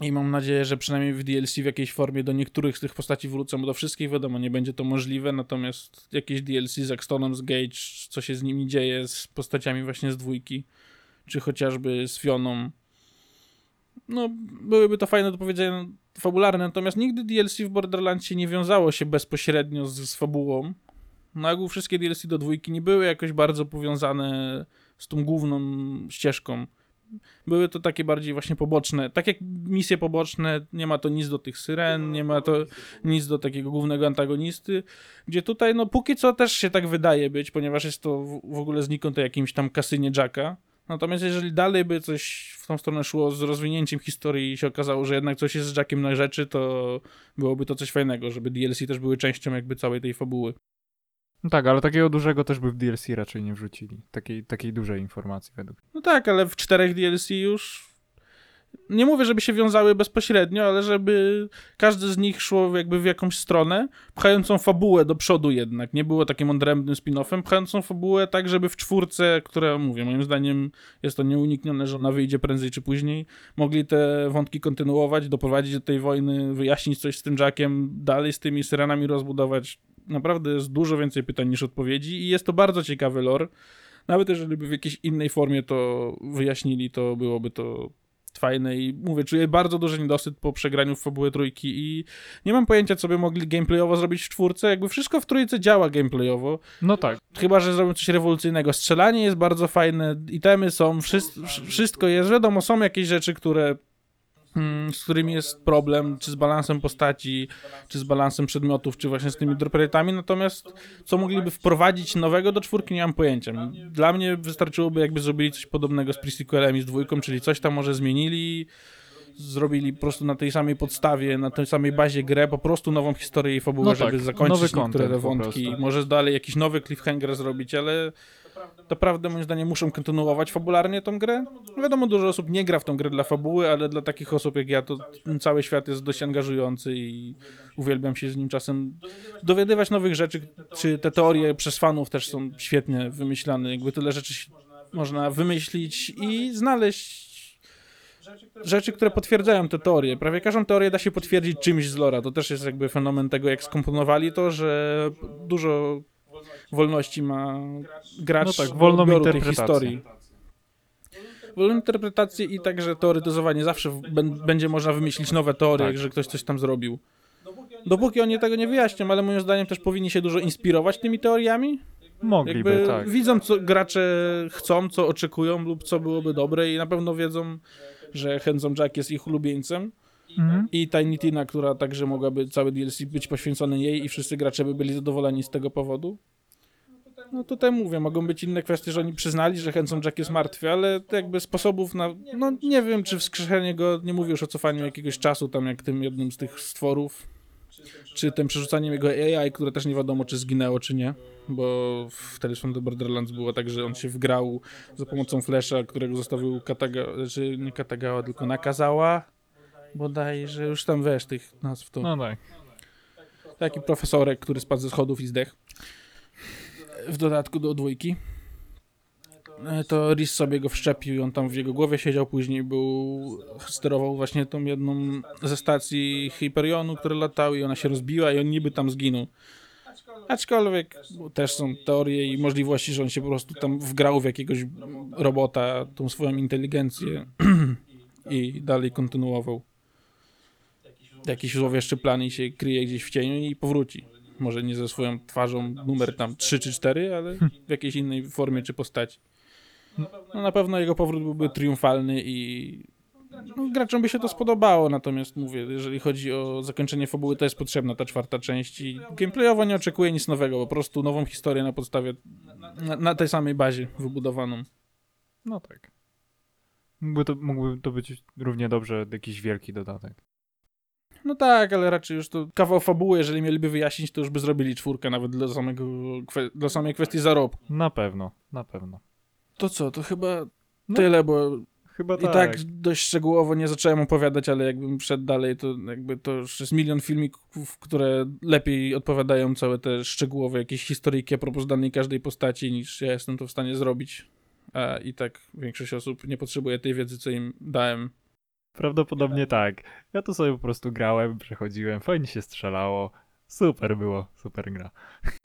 i mam nadzieję, że przynajmniej w DLC w jakiejś formie do niektórych z tych postaci wrócą, bo do wszystkich wiadomo, nie będzie to możliwe, natomiast jakieś DLC z Axtonem, z Gage, co się z nimi dzieje, z postaciami właśnie z dwójki, czy chociażby z Fioną, no byłyby to fajne do powiedzenia fabularne, natomiast nigdy DLC w Borderlandsie nie wiązało się bezpośrednio z, z fabułą. Na ogół wszystkie DLC do dwójki nie były jakoś bardzo powiązane z tą główną ścieżką. Były to takie bardziej właśnie poboczne, tak jak misje poboczne, nie ma to nic do tych syren, nie ma to nic do takiego głównego antagonisty, gdzie tutaj no póki co też się tak wydaje być, ponieważ jest to w, ogóle znikąd jakimś tam kasynie Jacka. Natomiast jeżeli dalej by coś w tą stronę szło z rozwinięciem historii i się okazało, że jednak coś jest z Jackiem na rzeczy, to byłoby to coś fajnego, żeby DLC też były częścią jakby całej tej fabuły. No tak, ale takiego dużego też by w DLC raczej nie wrzucili. Takiej, takiej dużej informacji według mnie. No tak, ale w czterech DLC już. Nie mówię, żeby się wiązały bezpośrednio, ale żeby każdy z nich szło jakby w jakąś stronę, pchającą fabułę do przodu jednak. Nie było takim odrębnym spin-offem, pchającą fabułę tak, żeby w czwórce, która mówię, moim zdaniem jest to nieuniknione, że ona wyjdzie prędzej czy później, mogli te wątki kontynuować, doprowadzić do tej wojny, wyjaśnić coś z tym Jackiem, dalej z tymi syrenami rozbudować. Naprawdę jest dużo więcej pytań niż odpowiedzi i jest to bardzo ciekawy lore. Nawet jeżeli by w jakiejś innej formie to wyjaśnili, to byłoby to fajne i mówię, czuję bardzo duży niedosyt po przegraniu w fabułę trójki i nie mam pojęcia, co by mogli gameplayowo zrobić w czwórce. Jakby wszystko w trójce działa gameplayowo, No tak. chyba, że zrobią coś rewolucyjnego. Strzelanie jest bardzo fajne, itemy są, wszys- wsz- wszystko jest. Wiadomo, są jakieś rzeczy, które z którymi jest problem, czy z balansem postaci, czy z balansem przedmiotów, czy właśnie z tymi droperytami, natomiast co mogliby wprowadzić nowego do czwórki, nie mam pojęcia. Dla mnie wystarczyłoby jakby zrobili coś podobnego z pre-sequelem i z dwójką, czyli coś tam może zmienili, zrobili po prostu na tej samej podstawie, na tej samej bazie grę, po prostu nową historię i fabułę, No tak, żeby zakończyć niektóre wątki. Może dalej jakiś nowy cliffhanger zrobić, ale naprawdę moim zdaniem muszą kontynuować fabularnie tą grę. Wiadomo, dużo osób nie gra w tą grę dla fabuły, ale dla takich osób jak ja to cały świat jest dość angażujący i uwielbiam się z nim czasem dowiadywać nowych rzeczy, czy te teorie przez fanów też są świetnie wymyślane, jakby tyle rzeczy można wymyślić i znaleźć rzeczy, które potwierdzają te teorie. Prawie każdą teorię da się potwierdzić czymś z lora. To też jest jakby fenomen tego, jak skomponowali to, że dużo wolności ma gracz No tak, wolną tej interpretację. historii. Wolną interpretację i także teoretyzowanie. Zawsze będzie można wymyślić nowe teorie, Tak. że ktoś coś tam zrobił. Dopóki oni tego nie wyjaśnią, ale moim zdaniem też powinni się dużo inspirować tymi teoriami. Mogliby, Jakby tak. widzą, co gracze chcą, co oczekują lub co byłoby dobre i na pewno wiedzą, że Handsome Jack jest ich ulubieńcem Mhm. i Tiny Tina, która także mogłaby cały DLC być poświęcony jej i wszyscy gracze by byli zadowoleni z tego powodu. No tutaj mówię, mogą być inne kwestie, że oni przyznali, że Handsome Jack jest martwy, ale to jakby sposobów na, no nie wiem, czy wskrzeszenie go, nie mówię już o cofaniu jakiegoś czasu tam jak tym jednym z tych stworów, czy tym przerzucaniem jego AI, które też nie wiadomo, czy zginęło, czy nie, bo w Tales from the Borderlands było tak, że on się wgrał za pomocą Flasha, którego zostawił Kataga, czy nie Katagała, tylko Nakazała, bodajże, już tam wiesz, tych nazw to... No tak. Taki profesorek, który spadł ze schodów i zdechł. W dodatku do dwójki. E, To Riz sobie go wszczepił i on tam w jego głowie siedział, później był, sterował właśnie tą jedną ze stacji Hyperionu, które latały i ona się rozbiła i on niby tam zginął. Aczkolwiek też są teorie i możliwości, że on się po prostu tam wgrał w jakiegoś robota, tą swoją inteligencję [clears throat] i dalej kontynuował jakiś złowieszczy plan i się kryje gdzieś w cieniu i powróci. Może nie ze swoją twarzą numer tam 3 czy 4, ale [laughs] w jakiejś innej formie czy postaci. No na pewno jego powrót byłby triumfalny i no, graczom by się to spodobało, natomiast mówię, jeżeli chodzi o zakończenie fabuły, to jest potrzebna ta czwarta część i gameplayowo nie oczekuję nic nowego, po prostu nową historię na podstawie, na, na tej samej bazie wybudowaną. No tak. Mógłby to, mógłby to być równie dobrze jakiś wielki dodatek. No tak, ale raczej już to kawał fabuły, jeżeli mieliby wyjaśnić, to już by zrobili czwórkę nawet dla, samego, dla samej kwestii zarobku. Na pewno, na pewno. To co, to chyba No, tyle, bo Chyba i tak. tak dość szczegółowo nie zacząłem opowiadać, ale jakbym szedł dalej, to jakby to już jest milion filmików, które lepiej odpowiadają całe te szczegółowe jakieś historyjki a propos danej każdej postaci, niż ja jestem to w stanie zrobić. A i tak większość osób nie potrzebuje tej wiedzy, co im dałem. Prawdopodobnie tak. Ja to sobie po prostu grałem, przechodziłem, fajnie się strzelało. Super było, super gra.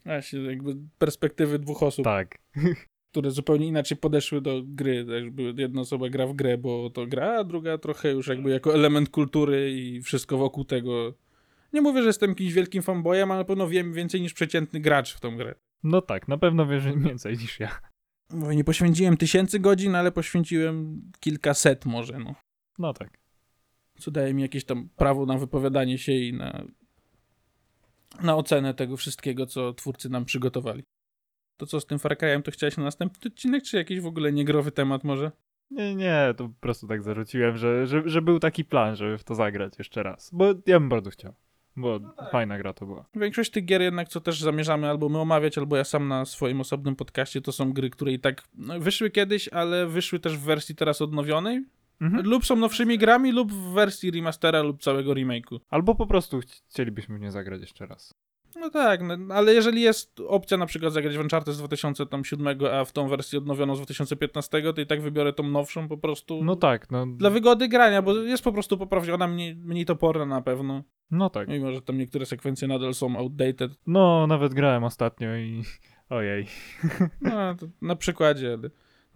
Właśnie jakby perspektywy dwóch osób. Tak. [laughs] które zupełnie inaczej podeszły do gry. Jakby jedna osoba gra w grę, bo to gra, a druga trochę już jakby jako element kultury i wszystko wokół tego. Nie mówię, że jestem jakimś wielkim fanboyem, ale na pewno wiem więcej niż przeciętny gracz w tą grę. No tak, na pewno wiesz więcej niż ja. Bo nie poświęciłem tysięcy godzin, ale poświęciłem kilkaset może, no. No tak. Co daje mi jakieś tam prawo na wypowiadanie się i na, na ocenę tego wszystkiego, co twórcy nam przygotowali. To co z tym Far Cry'em, to chciałeś na następny odcinek, czy jakiś w ogóle niegrowy temat może? Nie, nie, to po prostu tak zarzuciłem, że, że, że był taki plan, żeby w to zagrać jeszcze raz. Bo ja bym bardzo chciał. Bo fajna gra to była. Większość tych gier jednak, co też zamierzamy albo my omawiać, albo ja sam na swoim osobnym podcaście, to są gry, które i tak no, wyszły kiedyś, ale wyszły też w wersji teraz odnowionej. Mhm. Lub są nowszymi grami, lub w wersji remastera, lub całego remake'u. Albo po prostu chci- chcielibyśmy nie zagrać jeszcze raz. No tak, no, ale jeżeli jest opcja na przykład zagrać w Uncharted z 2007, a w tą wersję odnowioną z 2015, to i tak wybiorę tą nowszą po prostu No tak, no, dla wygody grania, bo jest po prostu poprawiona, mniej, mniej toporna na pewno. no tak. Mimo, że tam niektóre sekwencje nadal są outdated. No, nawet grałem ostatnio i [laughs] ojej. No, to na przykładzie,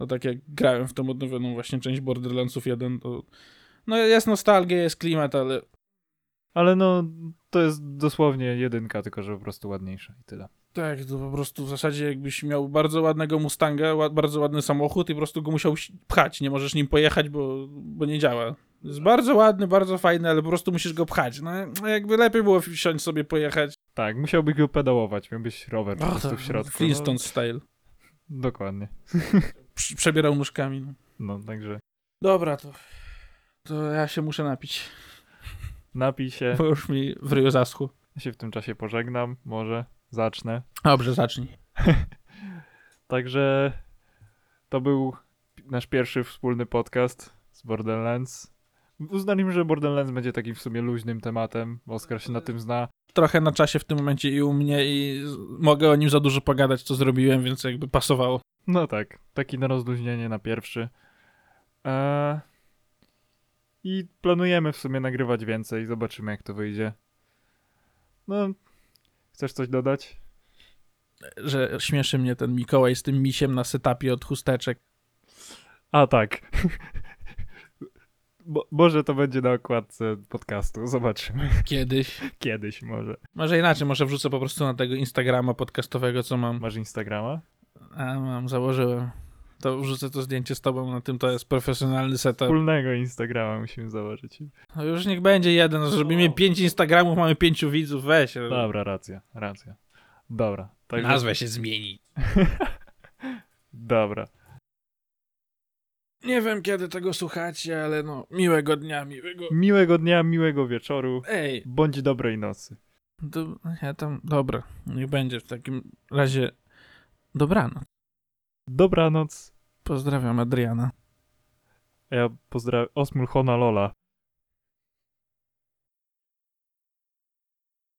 no tak jak grałem w tą odnowioną właśnie część Borderlandsów 1, to no jest nostalgia, jest klimat, ale Ale no, to jest dosłownie jedynka, tylko że po prostu ładniejsza i tyle. tak, to po prostu w zasadzie jakbyś miał bardzo ładnego Mustanga, ła- bardzo ładny samochód i po prostu go musiał pchać, nie możesz nim pojechać, bo, bo nie działa. Jest bardzo ładny, bardzo fajny, ale po prostu musisz go pchać. No no jakby lepiej było wsiąść sobie, pojechać. Tak, musiałbyś go pedałować, miałbyś rower po prostu w środku. Flintstone style. No, dokładnie. [laughs] Prze- Przebierał nóżkami. No. No, także Dobra, to, to ja się muszę napić, napij się. bo już mi w ryju zaschło. Ja się w tym czasie pożegnam, może zacznę. Dobrze, zacznij. [laughs] Także To był nasz pierwszy wspólny podcast z Borderlands. Uznaliśmy, że Borderlands będzie takim w sumie luźnym tematem. bo Oskar się na tym zna. Trochę na czasie w tym momencie i u mnie i mogę o nim za dużo pogadać, co zrobiłem, więc jakby pasowało. No tak, taki na rozluźnienie na pierwszy. Eee, I planujemy w sumie nagrywać więcej, zobaczymy jak to wyjdzie. No, chcesz coś dodać? Że śmieszy mnie ten Mikołaj z tym misiem na setupie od chusteczek. A tak. [laughs] Bo, może to będzie na okładce podcastu, zobaczymy. Kiedyś. [laughs] Kiedyś może. Może inaczej, może wrzucę po prostu na tego Instagrama podcastowego, co mam. Masz Instagrama? A, mam, założyłem. To wrzucę to zdjęcie z tobą na tym, to jest profesjonalny setup. Wspólnego Instagrama musimy założyć. No już niech będzie jeden, zrobimy pięć Instagramów, mamy pięciu widzów, weź. Dobra, racja, racja. Dobra. Także, Nazwę się zmieni. [laughs] Dobra. Nie wiem, kiedy tego słuchacie, ale no, miłego dnia, miłego... Miłego dnia, miłego wieczoru. Ej, Bądź dobrej nocy. do, ja tam, dobra, niech będzie w takim razie dobranoc. Dobranoc. Pozdrawiam Adriana. Ja pozdrawiam Osmul Hona Lola.